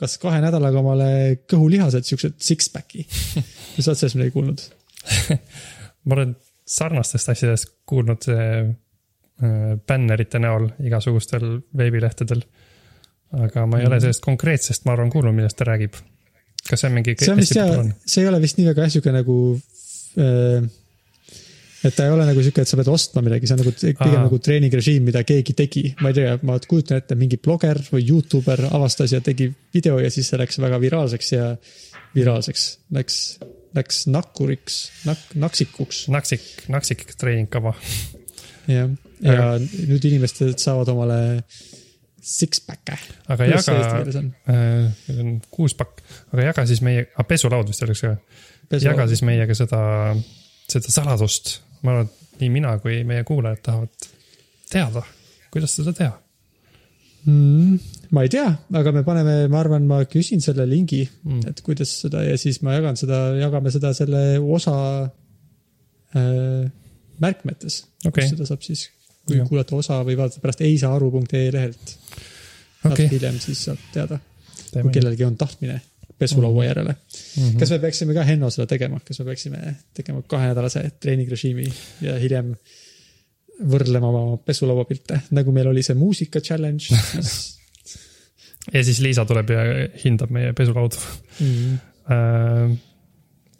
kas kahe nädalaga omale kõhulihased, siuksed six-pack'i. kas sa oled sellest midagi kuulnud ma olen sarnastest asjadest kuulnud äh, bännerite näol igasugustel veebilehtedel. aga ma ei ole mhm. sellest konkreetsest, ma arvan, kuulnud, millest ta räägib. kas see on mingi. see on vist jah, see ei ole vist nii väga jah, sihuke nagu äh, et ta ei ole nagu sihuke, et sa pead ostma midagi, see on nagu pigem Aa. nagu treeningrežiim, mida keegi tegi. ma ei tea, ma kujutan ette, mingi bloger või Youtuber avastas ja tegi video ja siis see läks väga viraalseks ja viraalseks läks, läks nakkuriks, nak-, naksikuks. naksik, naksik treeningkava. jah, ja aga... nüüd inimesed saavad omale six-pack'e. aga Kuidas jaga, äh, on kuus pakk, aga jaga siis meie, pesulaud vist oleks ka. jaga siis meiega seda, seda saladust ma arvan, et nii mina kui meie kuulajad tahavad teada, kuidas seda teha mm,. ma ei tea, aga me paneme, ma arvan, ma küsin selle lingi mm., et kuidas seda ja siis ma jagan seda, jagame seda selle osa äh, märkmetes okay.. seda saab siis, kui ja. kuulata osa või vaadata pärast eisaaru.ee lehelt okay.. hiljem siis saab teada, kui kellelgi on tahtmine pesulaua mhm. järele mm. -hmm. kas me peaksime ka Henno seda tegema, kas me peaksime tegema kahenädalase treeningrežiimi ja hiljem võrdlema oma pesulaua pilte, nagu meil oli see muusika challenge siis ja siis Liisa tuleb ja hindab meie pesulaudu mm. -hmm.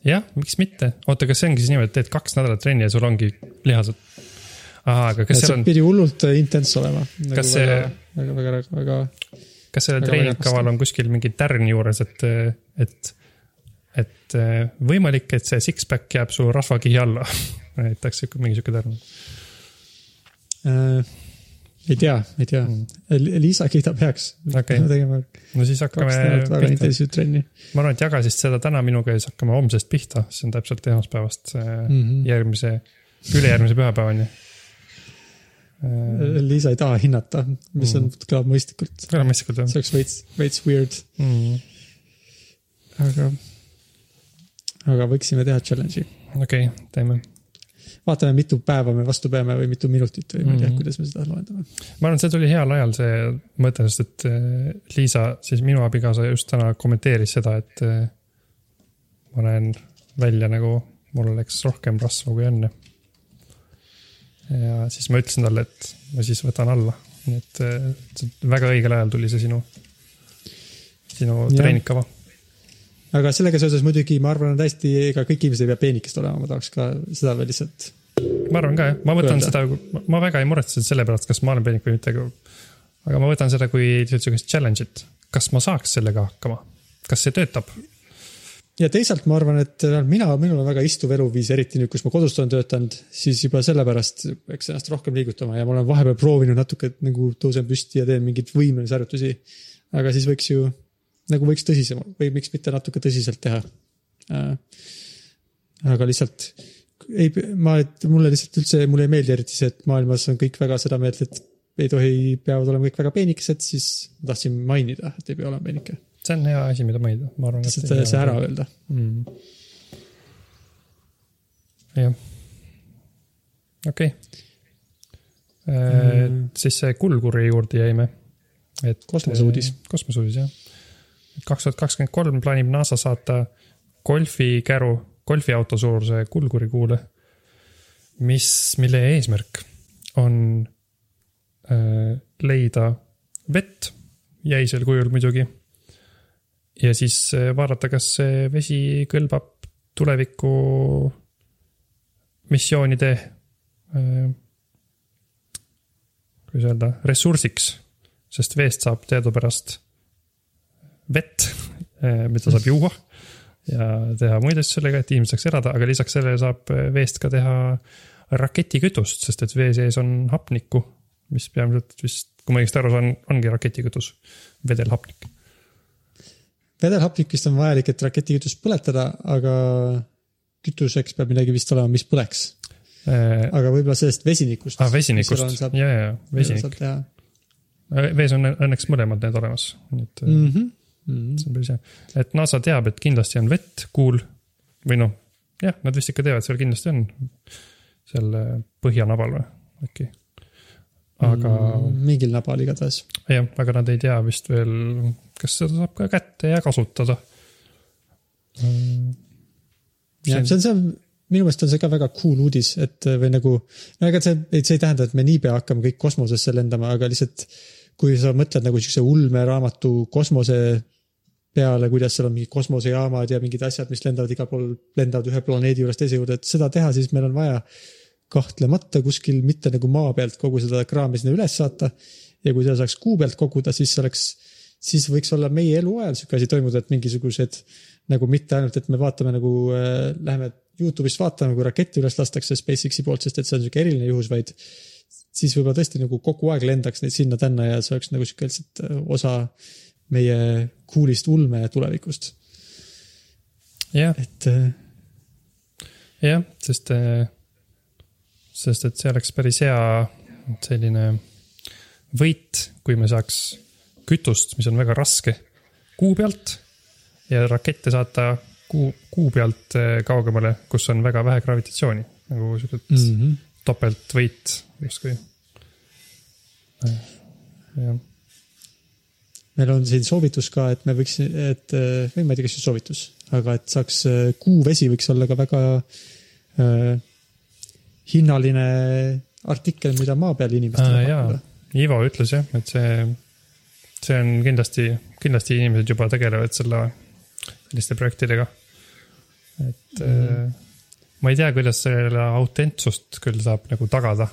Jah, miks mitte, oota, kas see ongi siis niimoodi, et teed kaks nädalat trenni ja sul ongi lihased? ahah, aga kas ja seal on. pidi hullult intense olema. kas nagu see. väga, väga, väga, väga kas sellel treeningkaval on kuskil mingi tärn juures, et, et, et võimalik, et see six-pack jääb su rasvakihi alla. Näiteks mingi sihuke tärn. Äh,? ei tea, ei tea. Mm.. Liisa kiidab heaks. Okay.. no siis hakkame. väga intensiivset trenni. ma arvan, et jaga siis seda täna minuga ja siis hakkame homsest pihta, see on täpselt esmaspäevast mm -hmm. järgmise, ülejärgmise pühapäevani Liisa ei taha hinnata, mis mm. on, kõlab mõistlikult. kõlab mõistlikult jah. see oleks veits, veits weird mm.. aga, aga võiksime teha challenge'i. okei okay,, teeme. vaatame, mitu päeva me vastu peame või mitu minutit või ma ei tea, mm. kuidas me seda loendame. ma arvan, see tuli heal ajal, see mõte, sest et äh, Liisa, siis minu abikaasa just täna kommenteeris seda, et äh, ma näen välja nagu mul oleks rohkem rasva kui enne ja siis ma ütlesin talle, et ma siis võtan alla, nii et väga õigel ajal tuli see sinu, sinu treeningkava. aga sellega seoses muidugi ma arvan, et hästi, ega kõik inimesed ei pea peenikesed olema, ma tahaks ka seda veel lihtsalt. ma arvan ka jah, ma võtan öelda. seda, ma väga ei muretse selle pärast, kas ma olen peenik või mitte, aga. aga ma võtan seda kui sihukest challenge'it, kas ma saaks sellega hakkama, kas see töötab? Ja teisalt ma arvan, et mina, minul on väga istuv eluviis, eriti nüüd, kus ma kodust olen töötanud, siis juba sellepärast peaks ennast rohkem liigutama ja ma olen vahepeal proovinud natuke, et nagu tõusen püsti ja teen mingeid võimelisi harjutusi. aga siis võiks ju, nagu võiks tõsisem või miks mitte natuke tõsiselt teha. Äh, aga lihtsalt ei, ma, et mulle lihtsalt üldse, mulle ei meeldi eriti see, et maailmas on kõik väga seda meelt, et ei tohi, peavad olema kõik väga peenikesed, siis ma tahtsin mainida, et ei pea olema peenike see on hea asi, mida mainida, ma arvan. lihtsalt see ära öelda mm.. jah, okei okay. mm.. siis see kulguri juurde jäime. et. kosmoseuudis. kosmoseuudis jah. kaks tuhat kakskümmend kolm plaanib NASA saata golfikäru, golfiauto suuruse kulguri kuule. mis, mille eesmärk on äh, leida vett jäisel kujul muidugi ja siis eh, vaadata, kas see vesi kõlbab tuleviku missioonide, eh, kuidas öelda, ressursiks. sest veest saab teadupärast vett, eh, mida saab juua ja teha muid asju sellega, et inimesed saaks elada, aga lisaks sellele saab veest ka teha raketikütust, sest et vee sees on hapnikku, mis peamiselt vist, kui ma õigesti aru saan, ongi raketikütus, vedelhapnik. Vedelhapnik vist on vajalik, et raketikütust põletada, aga kütuseks peab midagi vist olema, mis põleks. aa, aga võib-olla sellest vesinikust. Ah, vesinikust, ja, ja, ja, vesinik. teha vees on õnneks mõlemad need olemas, nii et mm. -hmm. Mm -hmm. see on päris hea. et NASA teab, et kindlasti on vett, kuul või noh, jah, nad vist ikka teavad, seal kindlasti on. seal äh, põhjanabal või äkki. Aga mm. mingil nabal igatahes. jah, aga nad ei tea vist veel, kas seda saab ka kätte ja kasutada. jah, see on see, minu meelest on see ka väga cool uudis, et või nagu, no ega see, see ei tähenda, et me niipea hakkame kõik kosmosesse lendama, aga lihtsalt kui sa mõtled nagu siukse ulmeraamatu kosmose peale, kuidas seal on mingid kosmosejaamad ja mingid asjad, mis lendavad igal pool, lendavad ühe planeedi juurest teise juurde, et seda teha, siis meil on vaja kahtlemata kuskil mitte nagu maa pealt kogu seda kraami sinna üles saata. ja kui seda saaks kuu pealt koguda, siis oleks, siis võiks olla meie eluajal sihuke asi toimuda, et mingisugused nagu mitte ainult, et me vaatame nagu äh,, läheme Youtube'ist vaatame, kui raketti üles lastakse SpaceX-i poolt, sest et see on sihuke eriline juhus, vaid siis võib-olla tõesti nagu kogu aeg lendaks neid sinna-tänna ja see oleks nagu sihuke lihtsalt äh, osa meie cool'ist ulme tulevikust, jah, et äh, jah, sest, sest et see oleks päris hea selline võit, kui me saaks kütust, mis on väga raske, kuu pealt ja rakette saata kuu, kuu pealt eh, kaugemale, kus on väga vähe gravitatsiooni, nagu siuksed mm. mm -hmm. topeltvõit justkui. jah, meil on siin soovitus ka, et me võiks, et äh, või ma ei tea, kas just soovitus, aga et saaks äh, kuuvesi võiks olla ka väga äh, hinnaline artikkel, mida maa peal inimestele pakkuda. Ivo ütles jah, et see, see on kindlasti, kindlasti inimesed juba tegelevad selle, selliste projektidega. et mm. ma ei tea, kuidas selle autentsust küll saab nagu tagada.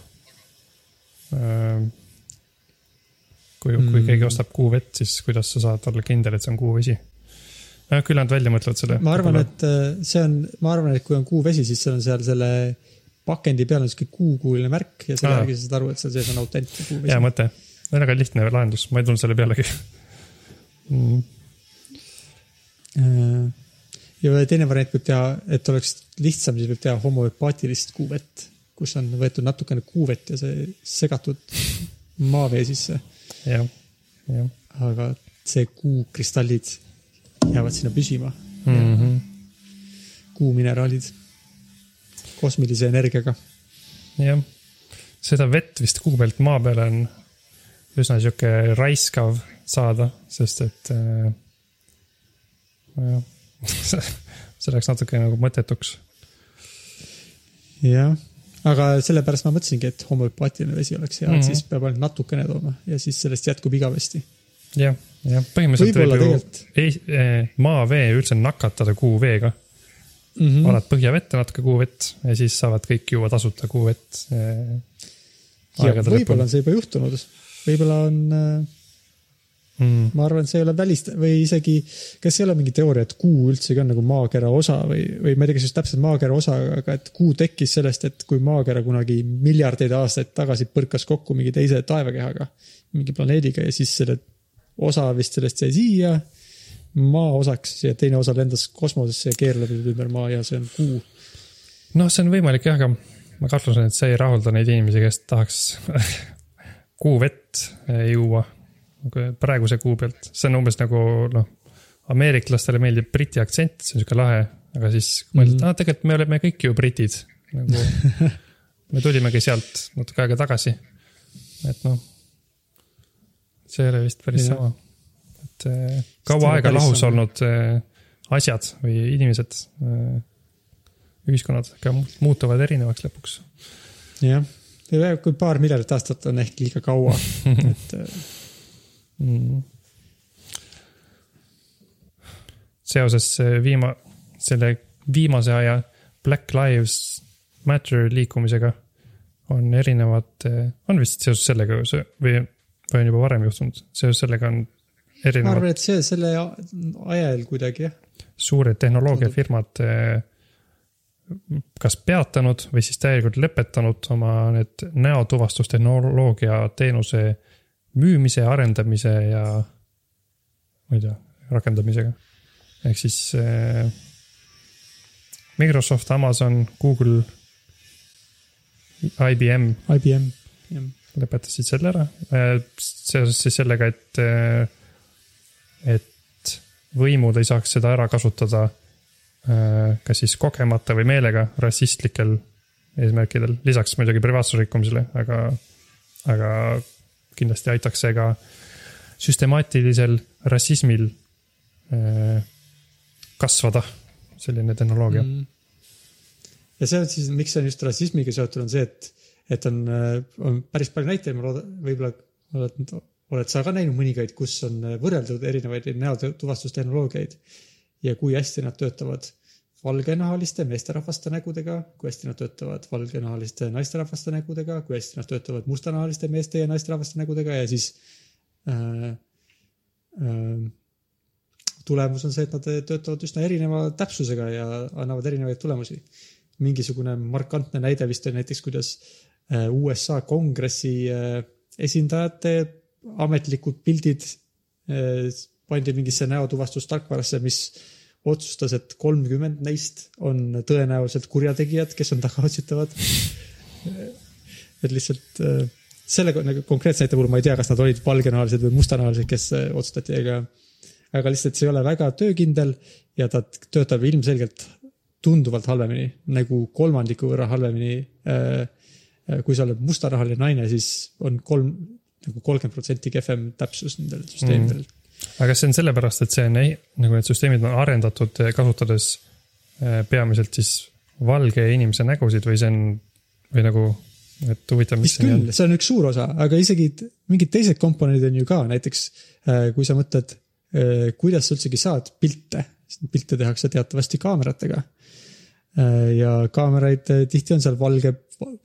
kui mm., kui Mm. keegi ostab kuuvett, siis kuidas sa saad olla kindel, et see on kuuvesi? noh, küll nad välja mõtlevad selle. ma arvan, et äh, see on, ma arvan, et kui on kuuvesi, siis seal on seal selle pakendi peal on sihuke kuukuuline märk ja selle järgi sa saad aru, et seal sees on autentne hea kuuvesi. mõte, väga lihtne lahendus, ma ei tulnud selle pealegi mm.. Ja teine variant võib teha, et oleks lihtsam, siis võib teha homöopaatilist kuuvett, kus on võetud natukene kuuvett ja see segatud maavee sisse, jah, jah aga see kuukristallid jäävad sinna püsima mm. -hmm. kuumineraalid kosmilise energiaga. jah, seda vett vist kuu pealt maa peale on üsna sihuke raiskav saada, sest et äh, nojah, see läks natuke nagu mõttetuks. jah, aga sellepärast ma mõtlesingi, et homöopaatiline vesi oleks hea mm, -hmm. Mhm. et siis peab ainult natukene tooma ja siis sellest jätkub igavesti. jah, jah, põhimõtteliselt võib ju tegelikult. ei, eh, maavee üldse nakatada kuuveega Mm -hmm. valad põhjavette natuke kuuvett ja siis saavad kõik juua tasuta kuuvett eh,. ja võib-olla on see juba juhtunud, võib-olla on äh, mm, ma arvan, et see ei ole välist- või isegi, kas ei ole mingi teooria, et kuu üldsegi on nagu maakera osa või, või ma ei tea, kas just täpselt maakera osa, aga et kuu tekkis sellest, et kui maakera kunagi miljardeid aastaid tagasi põrkas kokku mingi teise taevakehaga, mingi planeediga ja siis selle osa vist sellest jäi siia maa osaks ja teine osa lendas kosmosesse ja keerleb ümber maa ja see on kuu. noh, see on võimalik jah, aga ma kahtlustan, et see ei rahulda neid inimesi, kes tahaks kuuvett eh, juua praeguse kuu pealt, see on umbes nagu noh, ameeriklastele meeldib briti aktsent, see on sihuke lahe, aga siis mõeldi, et Mhm. aa, tegelikult me oleme kõik ju britid nagu me tulimegi sealt natuke aega tagasi. et noh, see ei ole vist päris Jah. sama. Et ei kaua aega lahus sama. olnud eh, asjad või inimesed, ühiskonnad ka mu- muutuvad erinevaks lõpuks. jah, kui paar miljardit aastat on ehk liiga kaua, et äh, mm.. seoses viima-, selle viimase aja Black Lives Matter liikumisega on erinevad, on vist seoses sellega see- või, või on juba varem juhtunud, seoses sellega on ma erinevad arvan, et see selle ajal kuidagi jah. suured tehnoloogiafirmad eh, kas peatanud või siis täielikult lõpetanud oma need näotuvastustehnoloogia teenuse müümise, arendamise ja ma ei tea, rakendamisega. ehk siis äh, Microsoft, Amazon, Google, IBM. IBM, jah. lõpetasid selle ära äh, seoses siis sellega, et, äh, et võimud ei saaks seda ära kasutada äh, kas siis kogemata või meelega rassistlikel eesmärkidel, lisaks muidugi privaatsuse rikkumisele, aga, aga kindlasti aitaks see ka süstemaatilisel rassismil kasvada, selline tehnoloogia. Mm. Ja see on siis, miks see on just rassismiga seotud, on see, et, et on, on päris palju näiteid, ma loodan, võib-olla oled, oled sa ka näinud mõningaid, kus on võrreldud erinevaid näotuvastustehnoloogiaid? Ja kui hästi nad töötavad valgenahaliste meesterahvaste nägudega, kui hästi nad töötavad valgenahaliste naisterahvaste nägudega, kui hästi nad töötavad mustanahaliste meeste ja naisterahvaste nägudega ja siis äh, äh, tulemus on see, et nad töötavad üsna erineva täpsusega ja annavad erinevaid tulemusi. Mingisugune markantne näide vist oli näiteks, kuidas äh, USA kongressi äh, esindajate ametlikud pildid äh, pandi mingisse näotuvastustarkvarasse, mis otsustas, et kolmkümmend neist on tõenäoliselt kurjategijad, kes on tagaotsitavad. et lihtsalt selle nagu konkreetse näite puhul ma ei tea, kas nad olid valgenahalised või mustanahalised, kes otsustati, aga, aga lihtsalt see ei ole väga töökindel ja ta töötab ilmselgelt tunduvalt halvemini, nagu kolmandiku võrra halvemini. Kui sa oled mustanahaline naine, siis on kolm, nagu kolmkümmend protsenti kehvem täpsus nendel süsteemidel. Mm.. aga kas see on sellepärast, et see on nagu need süsteemid on arendatud kasutades äh, peamiselt siis valge inimese nägusid või see on, või nagu, et huvitav, mis see küll, see on üks suur osa, aga isegi mingid teised komponendid on ju ka, näiteks kui sa mõtled, kuidas sa üldsegi saad pilte, pilte tehakse teatavasti kaameratega. Ja kaameraid tihti on seal valge,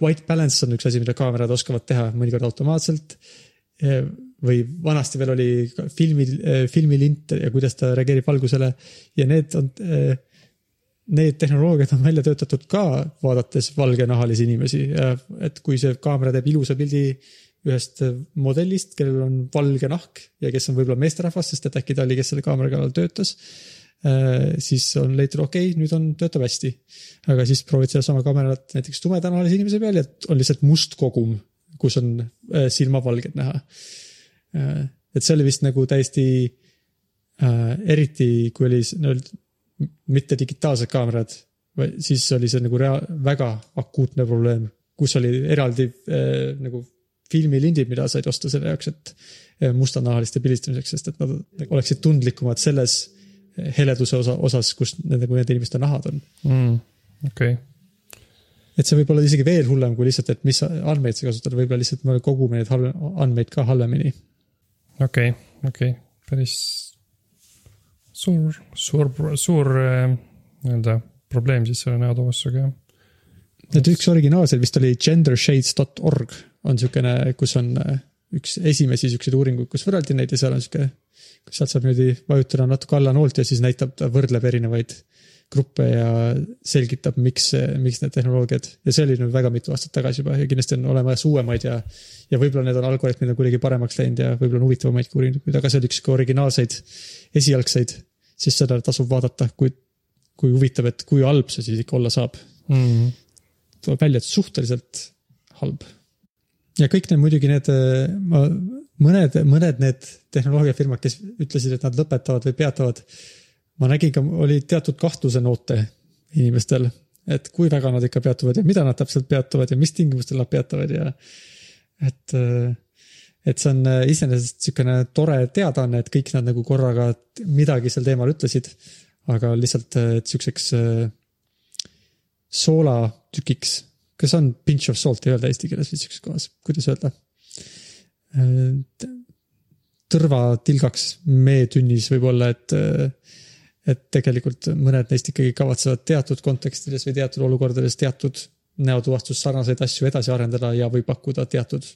white balance on üks asi, mida kaamerad oskavad teha, mõnikord automaatselt. Äh, või vanasti veel oli filmi, filmilint ja kuidas ta reageerib valgusele ja need on, need tehnoloogiad on välja töötatud ka vaadates valgenahalisi inimesi. et kui see kaamera teeb ilusa pildi ühest modellist, kellel on valge nahk ja kes on võib-olla meesterahvas, sest et äkki ta oli, kes selle kaamera kallal töötas siis on leitud, okei okay,, nüüd on, töötab hästi. aga siis proovid sedasama kaamerat näiteks tumedanahalise inimese peal ja on lihtsalt must kogum, kus on äh, silmavalged näha. Äh, et see oli vist nagu täiesti, eriti kui oli no, mitte digitaalsed kaamerad, siis oli see nagu rea-, väga akuutne probleem, kus oli eraldi nagu filmilindid, mida said osta selle jaoks, et mustanahaliste pildistamiseks, sest et nad oleksid tundlikumad selles heleduse osa, osas, kus nende, kui nende inimeste nahad on mm,. okei. Et see võib olla isegi veel hullem kui lihtsalt, et mis andmeid sa kasutad, võib-olla lihtsalt me kogume neid halve, andmeid ka halvemini. okei okay,, okei okay., päris suur, suur, suur eh, nii-öelda probleem siis selle näotuvastusega, jah. et üks originaalseid vist oli gendershades.org on niisugune, kus on eh, üks esimesi siukseid uuringuid, kus võrreldi neid ja seal on sihuke sealt saab niimoodi vajutada natuke alla noolt ja siis näitab, ta võrdleb erinevaid gruppe ja selgitab, miks, miks need tehnoloogiad ja see oli nüüd väga mitu aastat tagasi juba ja kindlasti on olemas uuemaid ja, ja võib-olla need on algoritmid on kuidagi paremaks läinud ja võib-olla on huvitavamaid uuringuid, aga see oli üks originaalseid, esialgseid, siis seda tasub vaadata, kui, kui huvitav, et kui halb see siis ikka olla saab mm. tuleb välja, et suhteliselt halb. ja kõik need muidugi need, ma mõned, mõned need tehnoloogiafirmad, kes ütlesid, et nad lõpetavad või peatavad. Ma nägin ka, oli teatud kahtlusenoote inimestel, et kui väga nad ikka peatuvad ja mida nad täpselt peatuvad ja mis tingimustel nad peatavad ja et et see on iseenesest niisugune tore teadaanne, et kõik nad nagu korraga midagi sel teemal ütlesid. aga lihtsalt, et sihukeseks soolatükiks, kas on pinch of salt ei öelda eesti keeles või sihukeses kohas, kuidas öelda? tõrvatilgaks meetünnis võib-olla, et, et tegelikult mõned neist ikkagi kavatsevad teatud kontekstides või teatud olukordades teatud näotuvastus sarnaseid asju edasi arendada ja, või pakkuda teatud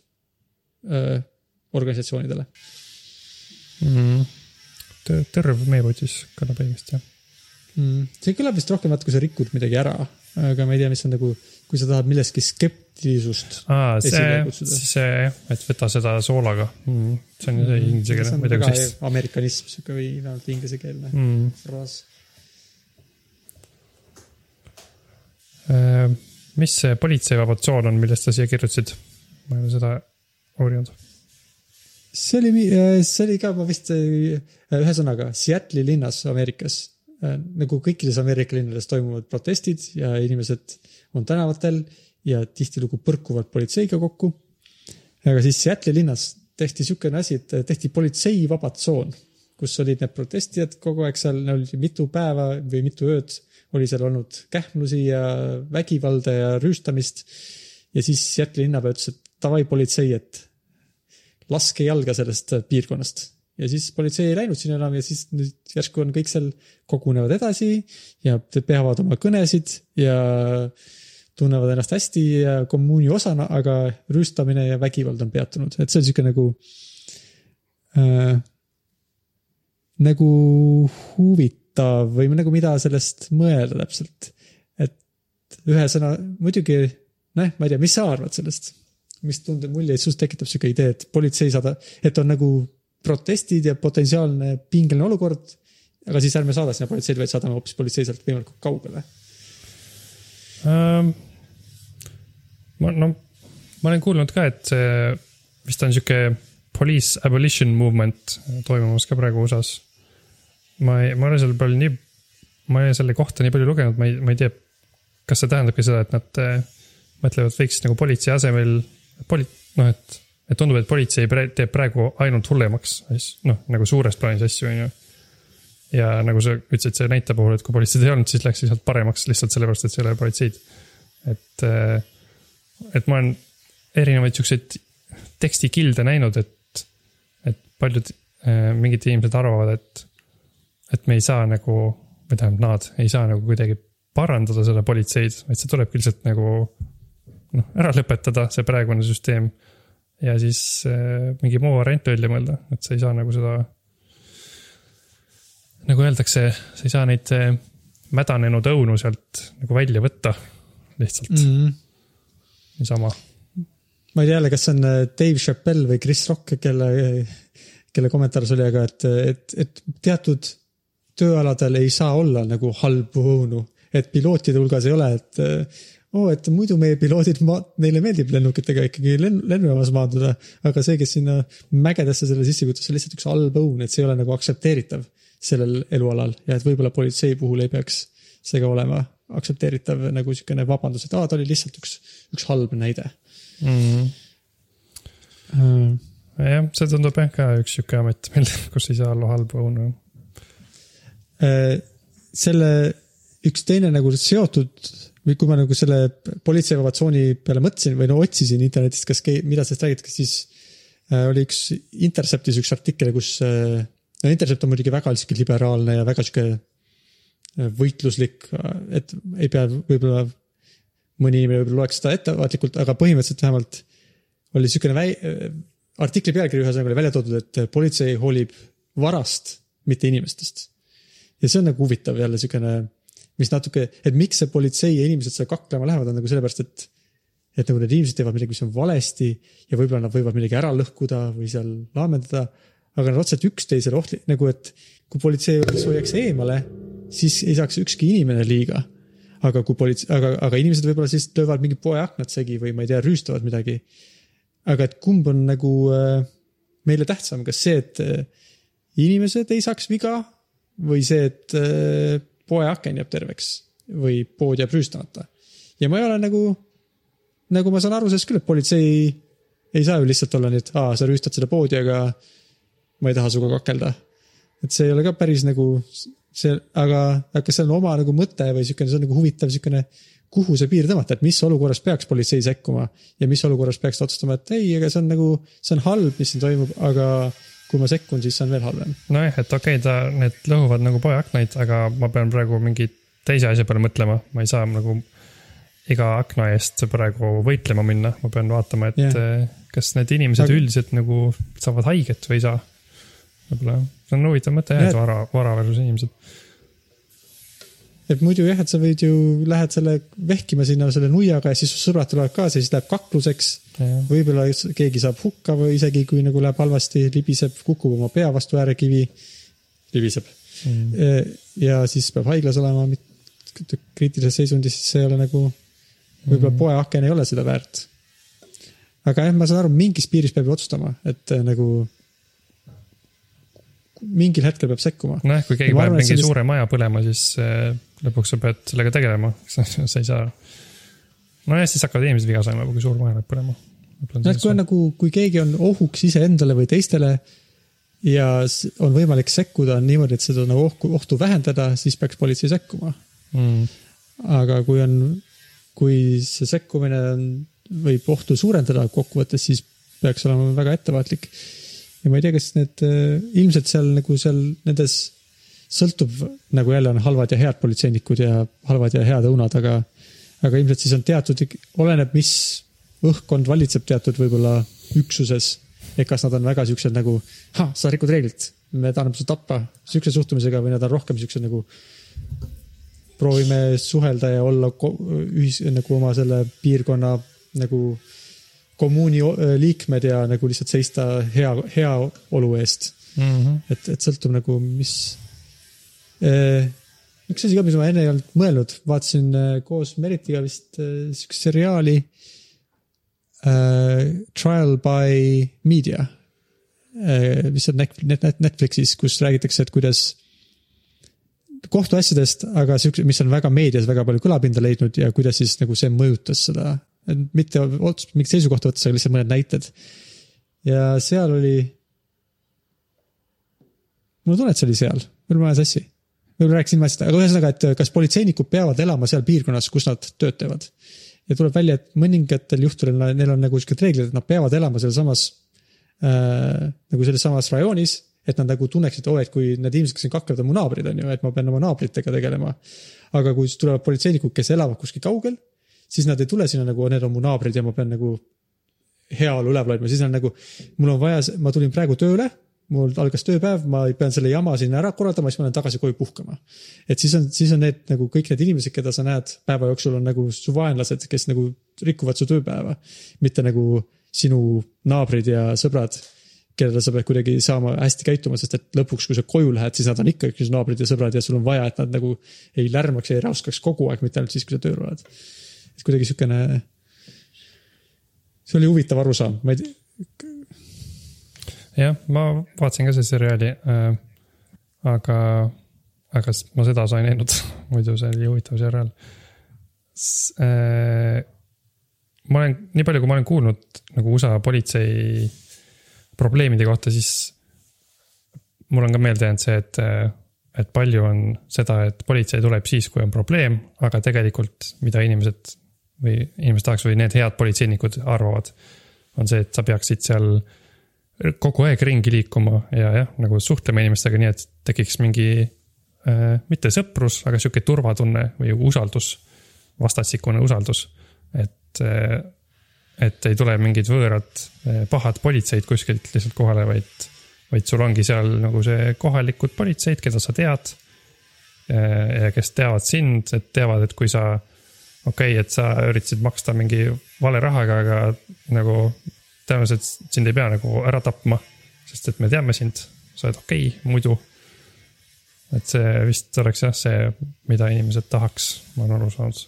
öö, organisatsioonidele mm. -hmm. tõrv meepotis kõlab õigesti, jah. mm,. see kõlab vist rohkem vaata, kui sa rikud midagi ära, aga ma ei tea, mis on nagu, kui sa tahad millestki skeptilisust aa, esile see, see jah, et võta seda soolaga mm,. see on see inglise see keele, on ma ei tea, kuidas siis amerikanism sihuke või vähemalt inglisekeelne mm.. fraas. Äh, mis see politseivaba tsoon on, millest sa siia kirjutasid? ma ei ole seda uurinud. see oli, see oli ka, ma vist, ühesõnaga Seattle'i linnas Ameerikas. Nagu kõikides Ameerika linnades toimuvad protestid ja inimesed on tänavatel ja tihtilugu põrkuvad politseiga kokku. aga siis Seattle'i linnas tehti niisugune asi, et tehti politseivaba tsoon, kus olid need protestijad kogu aeg seal, neil oli mitu päeva või mitu ööd oli seal olnud kähmlusi ja vägivalda ja rüüstamist. ja siis Seattle'i linnapea ütles, et davai politsei, et laske jalga sellest piirkonnast. Ja siis politsei ei läinud sinna enam ja siis nüüd järsku on kõik seal, kogunevad edasi ja peavad oma kõnesid ja tunnevad ennast hästi ja kommuuni osana, aga rüüstamine ja vägivald on peatunud, et see on sihuke nagu äh,. nagu huvitav või nagu mida sellest mõelda täpselt. et ühesõna, muidugi, noh, ma ei tea, mis sa arvad sellest? mis tunde muljeid sinust tekitab sihuke idee, et politsei saada, et on nagu protestid ja potentsiaalne pingeline olukord. aga siis ärme saada sinna politseid, vaid saadame hoopis politsei sealt võimalikult kaugele. Ähm, ma, no ma olen kuulnud ka, et see vist on sihuke police abolition movement toimumas ka praegu USA-s. ma ei, ma ei ole selle peale nii, ma ei ole selle kohta nii palju lugenud, ma ei, ma ei tea, kas see tähendabki seda, et nad eh, mõtlevad, võiks nagu politsei asemel, poli-, noh, et, et tundub, et politsei teeb praegu ainult hullemaks, noh, nagu suures plaanis asju, on ju ja nagu sa ütlesid selle näite puhul, et kui politseid ei olnud, siis läks lihtsalt paremaks lihtsalt sellepärast, et seal ei ole politseid. et, et ma olen erinevaid siukseid tekstikilde näinud, et, et paljud äh, mingid inimesed arvavad, et, et me ei saa nagu, või tähendab, nad ei saa nagu kuidagi parandada seda politseid, vaid see tulebki lihtsalt nagu noh, ära lõpetada, see praegune süsteem. Ja siis äh, mingi muu variant välja mõelda, et sa ei saa nagu seda nagu öeldakse, sa ei saa neid eh, mädanenud õunu sealt nagu välja võtta lihtsalt mm. -hmm. niisama. ma ei tea jälle, kas see on äh, Dave Chappelle või Chris Rock, kelle, kelle kommentaar see oli, aga et, et, et teatud tööaladel ei saa olla nagu halbu õunu, et pilootide hulgas ei ole, et oo oh,, et muidu meie piloodid, neile meeldib lennukitega ikkagi lenn, lennujaamas maanduda, aga see, kes sinna mägedesse selle sisse kujutas, see on lihtsalt üks halb õun, et see ei ole nagu aktsepteeritav sellel elualal ja et võib-olla politsei puhul ei peaks see ka olema aktsepteeritav nagu niisugune vabandus, et aa, ta oli lihtsalt üks, üks halb näide mm.. mm.. jah, see tundub jah ka üks sihuke amet, mil, kus ei saa olla halba õunu. Äh, selle üks teine nagu seotud või kui ma nagu selle politseivaba tsooni peale mõtlesin või no otsisin internetist, kas, mida sellest räägitakse, siis äh, oli üks Interceptis üks artikkel, kus äh, no Intercept on muidugi väga sihuke liberaalne ja väga sihuke võitluslik, et ei pea võib-olla, mõni inimene võib-olla loeks seda ettevaatlikult, aga põhimõtteliselt vähemalt oli niisugune väi-, artikli pealkiri ühesõnaga oli välja toodud, et politsei hoolib varast, mitte inimestest. ja see on nagu huvitav jälle niisugune, mis natuke, et miks see politsei ja inimesed seal kaklema lähevad, on nagu sellepärast, et et nagu need inimesed teevad midagi, mis on valesti ja võib-olla nad võivad midagi ära lõhkuda või seal laamendada, aga nad otseselt üksteisele ohtlik, nagu et kui politsei hoiaks eemale, siis ei saaks ükski inimene liiga aga kui politsei, aga, aga inimesed võib-olla siis löövad mingi poe aknad segi või ma ei tea, rüüstavad midagi. aga et kumb on nagu äh, meile tähtsam, kas see, et äh, inimesed ei saaks viga või see, et äh, poe aken jääb terveks või pood jääb rüüstamata. ja ma ei ole nagu, nagu ma saan aru sellest küll, et politsei ei saa ju lihtsalt olla nii, et aa, sa rüüstad seda poodi, aga ma ei taha sinuga kakelda. et see ei ole ka päris nagu see, aga, aga kas see on oma nagu mõte või siukene, see on nagu huvitav siukene, kuhu see piir tõmmata, et mis olukorras peaks politsei sekkuma ja mis olukorras peaks ta otsustama, et ei, aga see on nagu, see on halb, mis siin toimub, aga kui ma sekkun, siis see on veel halvem. nojah, et okei okay,, ta, need lõhuvad nagu poeaknaid, aga ma pean praegu mingi teise asja peale mõtlema, ma ei saa nagu iga akna eest praegu võitlema minna, ma pean vaatama, et yeah. kas need inimesed aga... üldiselt nagu saavad haiget või ei saa võib-olla, see on huvitav mõte jah, et vara, vara versus inimesed. Et muidu jah, et sa võid ju, lähed selle vehkima sinna selle nuiaga ja siis su sõbrad tulevad kaasa ja siis läheb kakluseks. võib-olla keegi saab hukka või isegi kui nagu läheb halvasti, libiseb, kukub oma pea vastu äärekivi, libiseb mm.. ja siis peab haiglas olema kriitilises seisundis, siis see ei ole nagu, võib-olla Mm. poeaken ei ole seda väärt. aga jah, ma saan aru, mingis piiris peab ju otsustama, et äh, nagu mingil hetkel peab sekkuma. nojah, kui keegi paneb mingi sellist- suure maja põlema, siis äh, lõpuks sa pead sellega tegelema, sa ei saa. nojah, siis hakkavad inimesed viga saama, kui suur maja läheb põlema. no et kui on nagu, kui keegi on ohuks iseendale või teistele ja on võimalik sekkuda niimoodi, et seda nagu ohku, ohtu vähendada, siis peaks politsei sekkuma. mm.. aga kui on, kui see sekkumine on, võib ohtu suurendada kokkuvõttes, siis peaks olema väga ettevaatlik. Ja ma ei tea, kas need äh, ilmselt seal nagu seal nendes sõltub nagu jälle on halvad ja head politseinikud ja halvad ja head õunad, aga, aga ilmselt siis on teatud, oleneb, mis õhkkond valitseb teatud võib-olla üksuses. et kas nad on väga siuksed nagu, sa rikud reeglit, me tahame su tappa, siukse suhtumisega või nad on rohkem siuksed nagu proovime suhelda ja olla ühis- nagu oma selle piirkonna nagu kommuuni liikmed ja nagu lihtsalt seista hea, heaolu eest. Mm -hmm. et, et sõltub nagu, mis. üks asi ka, mis ma enne ei olnud mõelnud, vaatasin eh, koos Meritiga vist eh, siukest seriaali äh,. Trial by Media, mis on Net- Net- Net- Netflixis, kus räägitakse, et kuidas kohtuasjadest, aga siukse, mis on väga meedias väga palju kõlapinda leidnud ja kuidas siis nagu see mõjutas seda. Mitte otsest mingit seisukohta võttes, aga lihtsalt mõned näited. ja seal oli. mul on tunne, et see oli seal, võib-olla ma ajan sassi. võib-olla rääkisin seda, aga ühesõnaga, et kas politseinikud peavad elama seal piirkonnas, kus nad tööd teevad. ja tuleb välja, et mõningatel juhtudel neil on nagu siuksed reeglid, et nad peavad elama sealsamas äh, nagu selles samas rajoonis, et nad nagu tunneksid, oo, et kui need inimesed, kes siin kaklevad, on mu naabrid, on ju, et ma pean oma naabritega tegelema. aga kui tulevad politseinikud, kes elavad kuskil kaugel, siis nad ei tule sinna nagu, need on mu naabrid ja ma pean nagu heaolu üleval hoidma, siis on nagu, mul on vaja, ma tulin praegu tööle, mul algas tööpäev, ma pean selle jama siin ära korraldama, siis ma lähen tagasi koju puhkama. et siis on, siis on need nagu kõik need inimesed, keda sa näed päeva jooksul on nagu su vaenlased, kes nagu rikuvad su tööpäeva. mitte nagu sinu naabrid ja sõbrad, kellele sa pead kuidagi saama hästi käituma, sest et lõpuks, kui sa koju lähed, siis nad on ikka üks naabrid ja sõbrad ja sul on vaja, et nad nagu ei lärmaks, ei räuskaks kogu aeg, mitte ainult siis, kui sa tööl oled. Et kuidagi siukene, see oli huvitav arusaam, ma ei tea, jah, ma vaatasin ka seda seriaali äh,. aga, aga ma seda sa ei näinud, muidu see oli huvitav seriaal. Äh, ma olen, nii palju, kui ma olen kuulnud nagu USA politsei probleemide kohta, siis mul on ka meelde jäänud see, et, et palju on seda, et politsei tuleb siis, kui on probleem, aga tegelikult, mida inimesed või inimesed tahaks või need head politseinikud arvavad, on see, et sa peaksid seal kogu aeg ringi liikuma ja jah, nagu suhtlema inimestega nii, et tekiks mingi äh, mitte sõprus, aga sihuke turvatunne või usaldus, vastastikune usaldus. et äh,, et ei tule mingid võõrad äh, pahad politseid kuskilt lihtsalt kohale, vaid, vaid sul ongi seal nagu see kohalikud politseid, keda sa tead. ja kes teavad sind, et teavad, et kui sa, okei okay,, et sa üritasid maksta mingi vale rahaga, aga nagu tõenäoliselt sind ei pea nagu ära tapma, sest et me teame sind, sa oled okei okay, muidu. et see vist oleks jah, see, mida inimesed tahaks, ma olen aru saanud.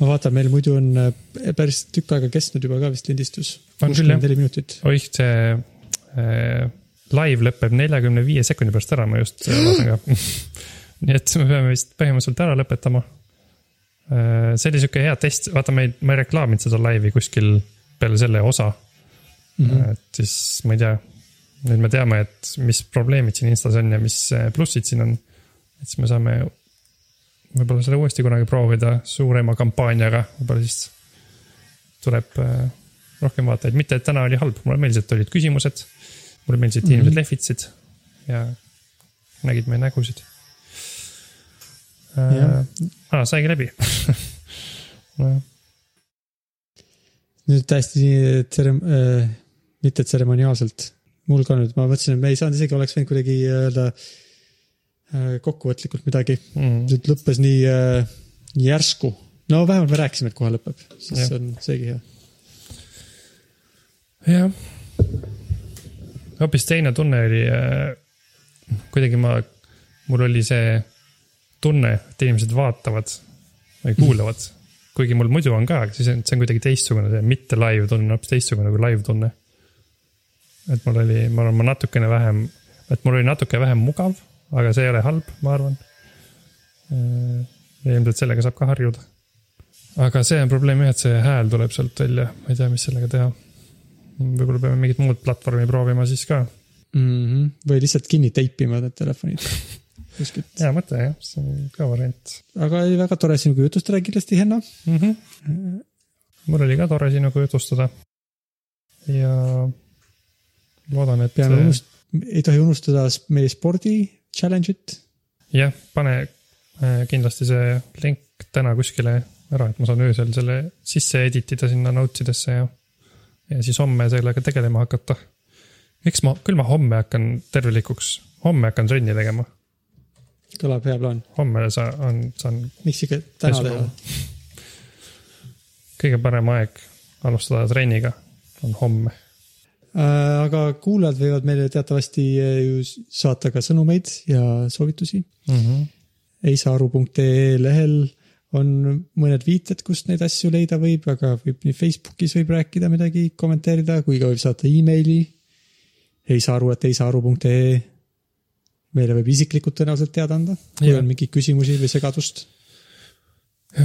ma vaatan, meil muidu on äh, päris tükk aega kestnud juba ka vist lindistus. Jah. neli minutit. oih, see äh, live lõpeb neljakümne viie sekundi pärast ära, ma just äh, vaatan ka. nii et me peame vist põhimõtteliselt ära lõpetama. See oli sihuke hea test, vaata, ma ei, ma ei reklaaminud seda laivi kuskil peale selle osa mm. -hmm. et siis ma ei tea, nüüd me teame, et mis probleemid siin Instas on ja mis äh, plussid siin on. et siis me saame võib-olla selle uuesti kunagi proovida suurema kampaaniaga, võib-olla siis tuleb äh, rohkem vaatajaid, mitte et täna oli halb, mulle meeldis, et olid küsimused. mulle meeldis, et Mhm. inimesed lehvitasid ja nägid meie nägusid. Aa, saigi läbi nojah, nüüd täiesti tsere- äh,, mitte tseremoniaalselt. mul ka nüüd, ma mõtlesin, et me ei saanud isegi, oleks võinud kuidagi öelda äh, kokkuvõtlikult midagi mm.. nüüd lõppes nii äh, järsku. no vähemalt me rääkisime, et kohe lõpeb, siis see on seegi hea. jah. hoopis teine tunne oli, kuidagi ma, mul oli see tunne, et inimesed vaatavad või kuulavad. kuigi mul muidu on ka, aga siis on, see on kuidagi teistsugune, see mitte live tunne on hoopis teistsugune kui live tunne. et mul oli, ma arvan, ma natukene vähem, et mul oli natuke vähem mugav, aga see ei ole halb, ma arvan. ja ilmselt sellega saab ka harjuda. aga see on probleem jah, et see hääl tuleb sealt välja, ma ei tea, mis sellega teha võib-olla peame mingit muud platvormi proovima siis ka. mm. -hmm. või lihtsalt kinni teipima need telefonid kuskilt. hea mõte jah, see on ka variant aga oli väga tore sinuga jutustada kindlasti, Henno. mm. -hmm. mul oli ka tore sinuga jutustada. ja loodan, et. peame unust-, ei tohi unustada meie spordi challenge'it. jah, pane äh, kindlasti see link täna kuskile ära, et ma saan öösel selle sisse edit ida sinna notes idesse ja, ja siis homme sellega tegelema hakata. eks ma, küll ma homme hakkan tervelikuks, homme hakkan trenni tegema, kõlab hea plaan. homme sa- on, saan miks ikka täna teha? kõige parem aeg alustada trenniga on homme. Äh, aga kuulajad võivad meile teatavasti äh, ju saata ka sõnumeid ja soovitusi. Mm -hmm. eisaaru.ee lehel on mõned viited, kust neid asju leida võib, aga võib nii Facebookis võib rääkida midagi, kommenteerida, kui ka võib saata emaili eisaaru.eisaaru.ee. Meile võib isiklikult tõenäoliselt teada anda, kui Jah. on mingeid küsimusi või segadust.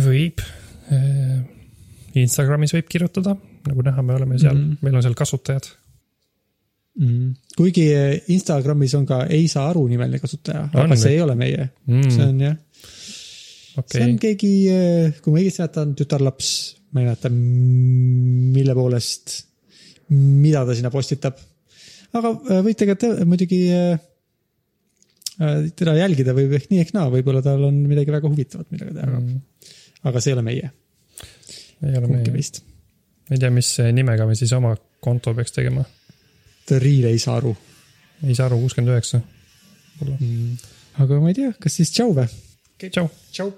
võib. Instagramis võib kirjutada, nagu näha, me oleme seal mm. -hmm. meil on seal kasutajad. Mm. kuigi eh, Instagramis on ka Ei saa aru nimeline kasutaja, aga see ei ole meie, Mm, see on jah, see okei on, keegi, kui ma õigesti mäletan, tütarlaps, ma ei mäleta, mille poolest, mida ta sinna postitab. aga äh, võite ka te, muidugi äh, äh, teda jälgida või ehk nii ehk naa, võib-olla tal on midagi väga huvitavat, millega teha mm., aga see ei ole meie, ei ole kumbki meie, meist. ei tea, mis nimega me siis oma konto peaks tegema. The Real ei saa aru ei saa aru, kuuskümmend üheksa. mm.. aga ma ei tea, kas siis tšau või? tšau. tšau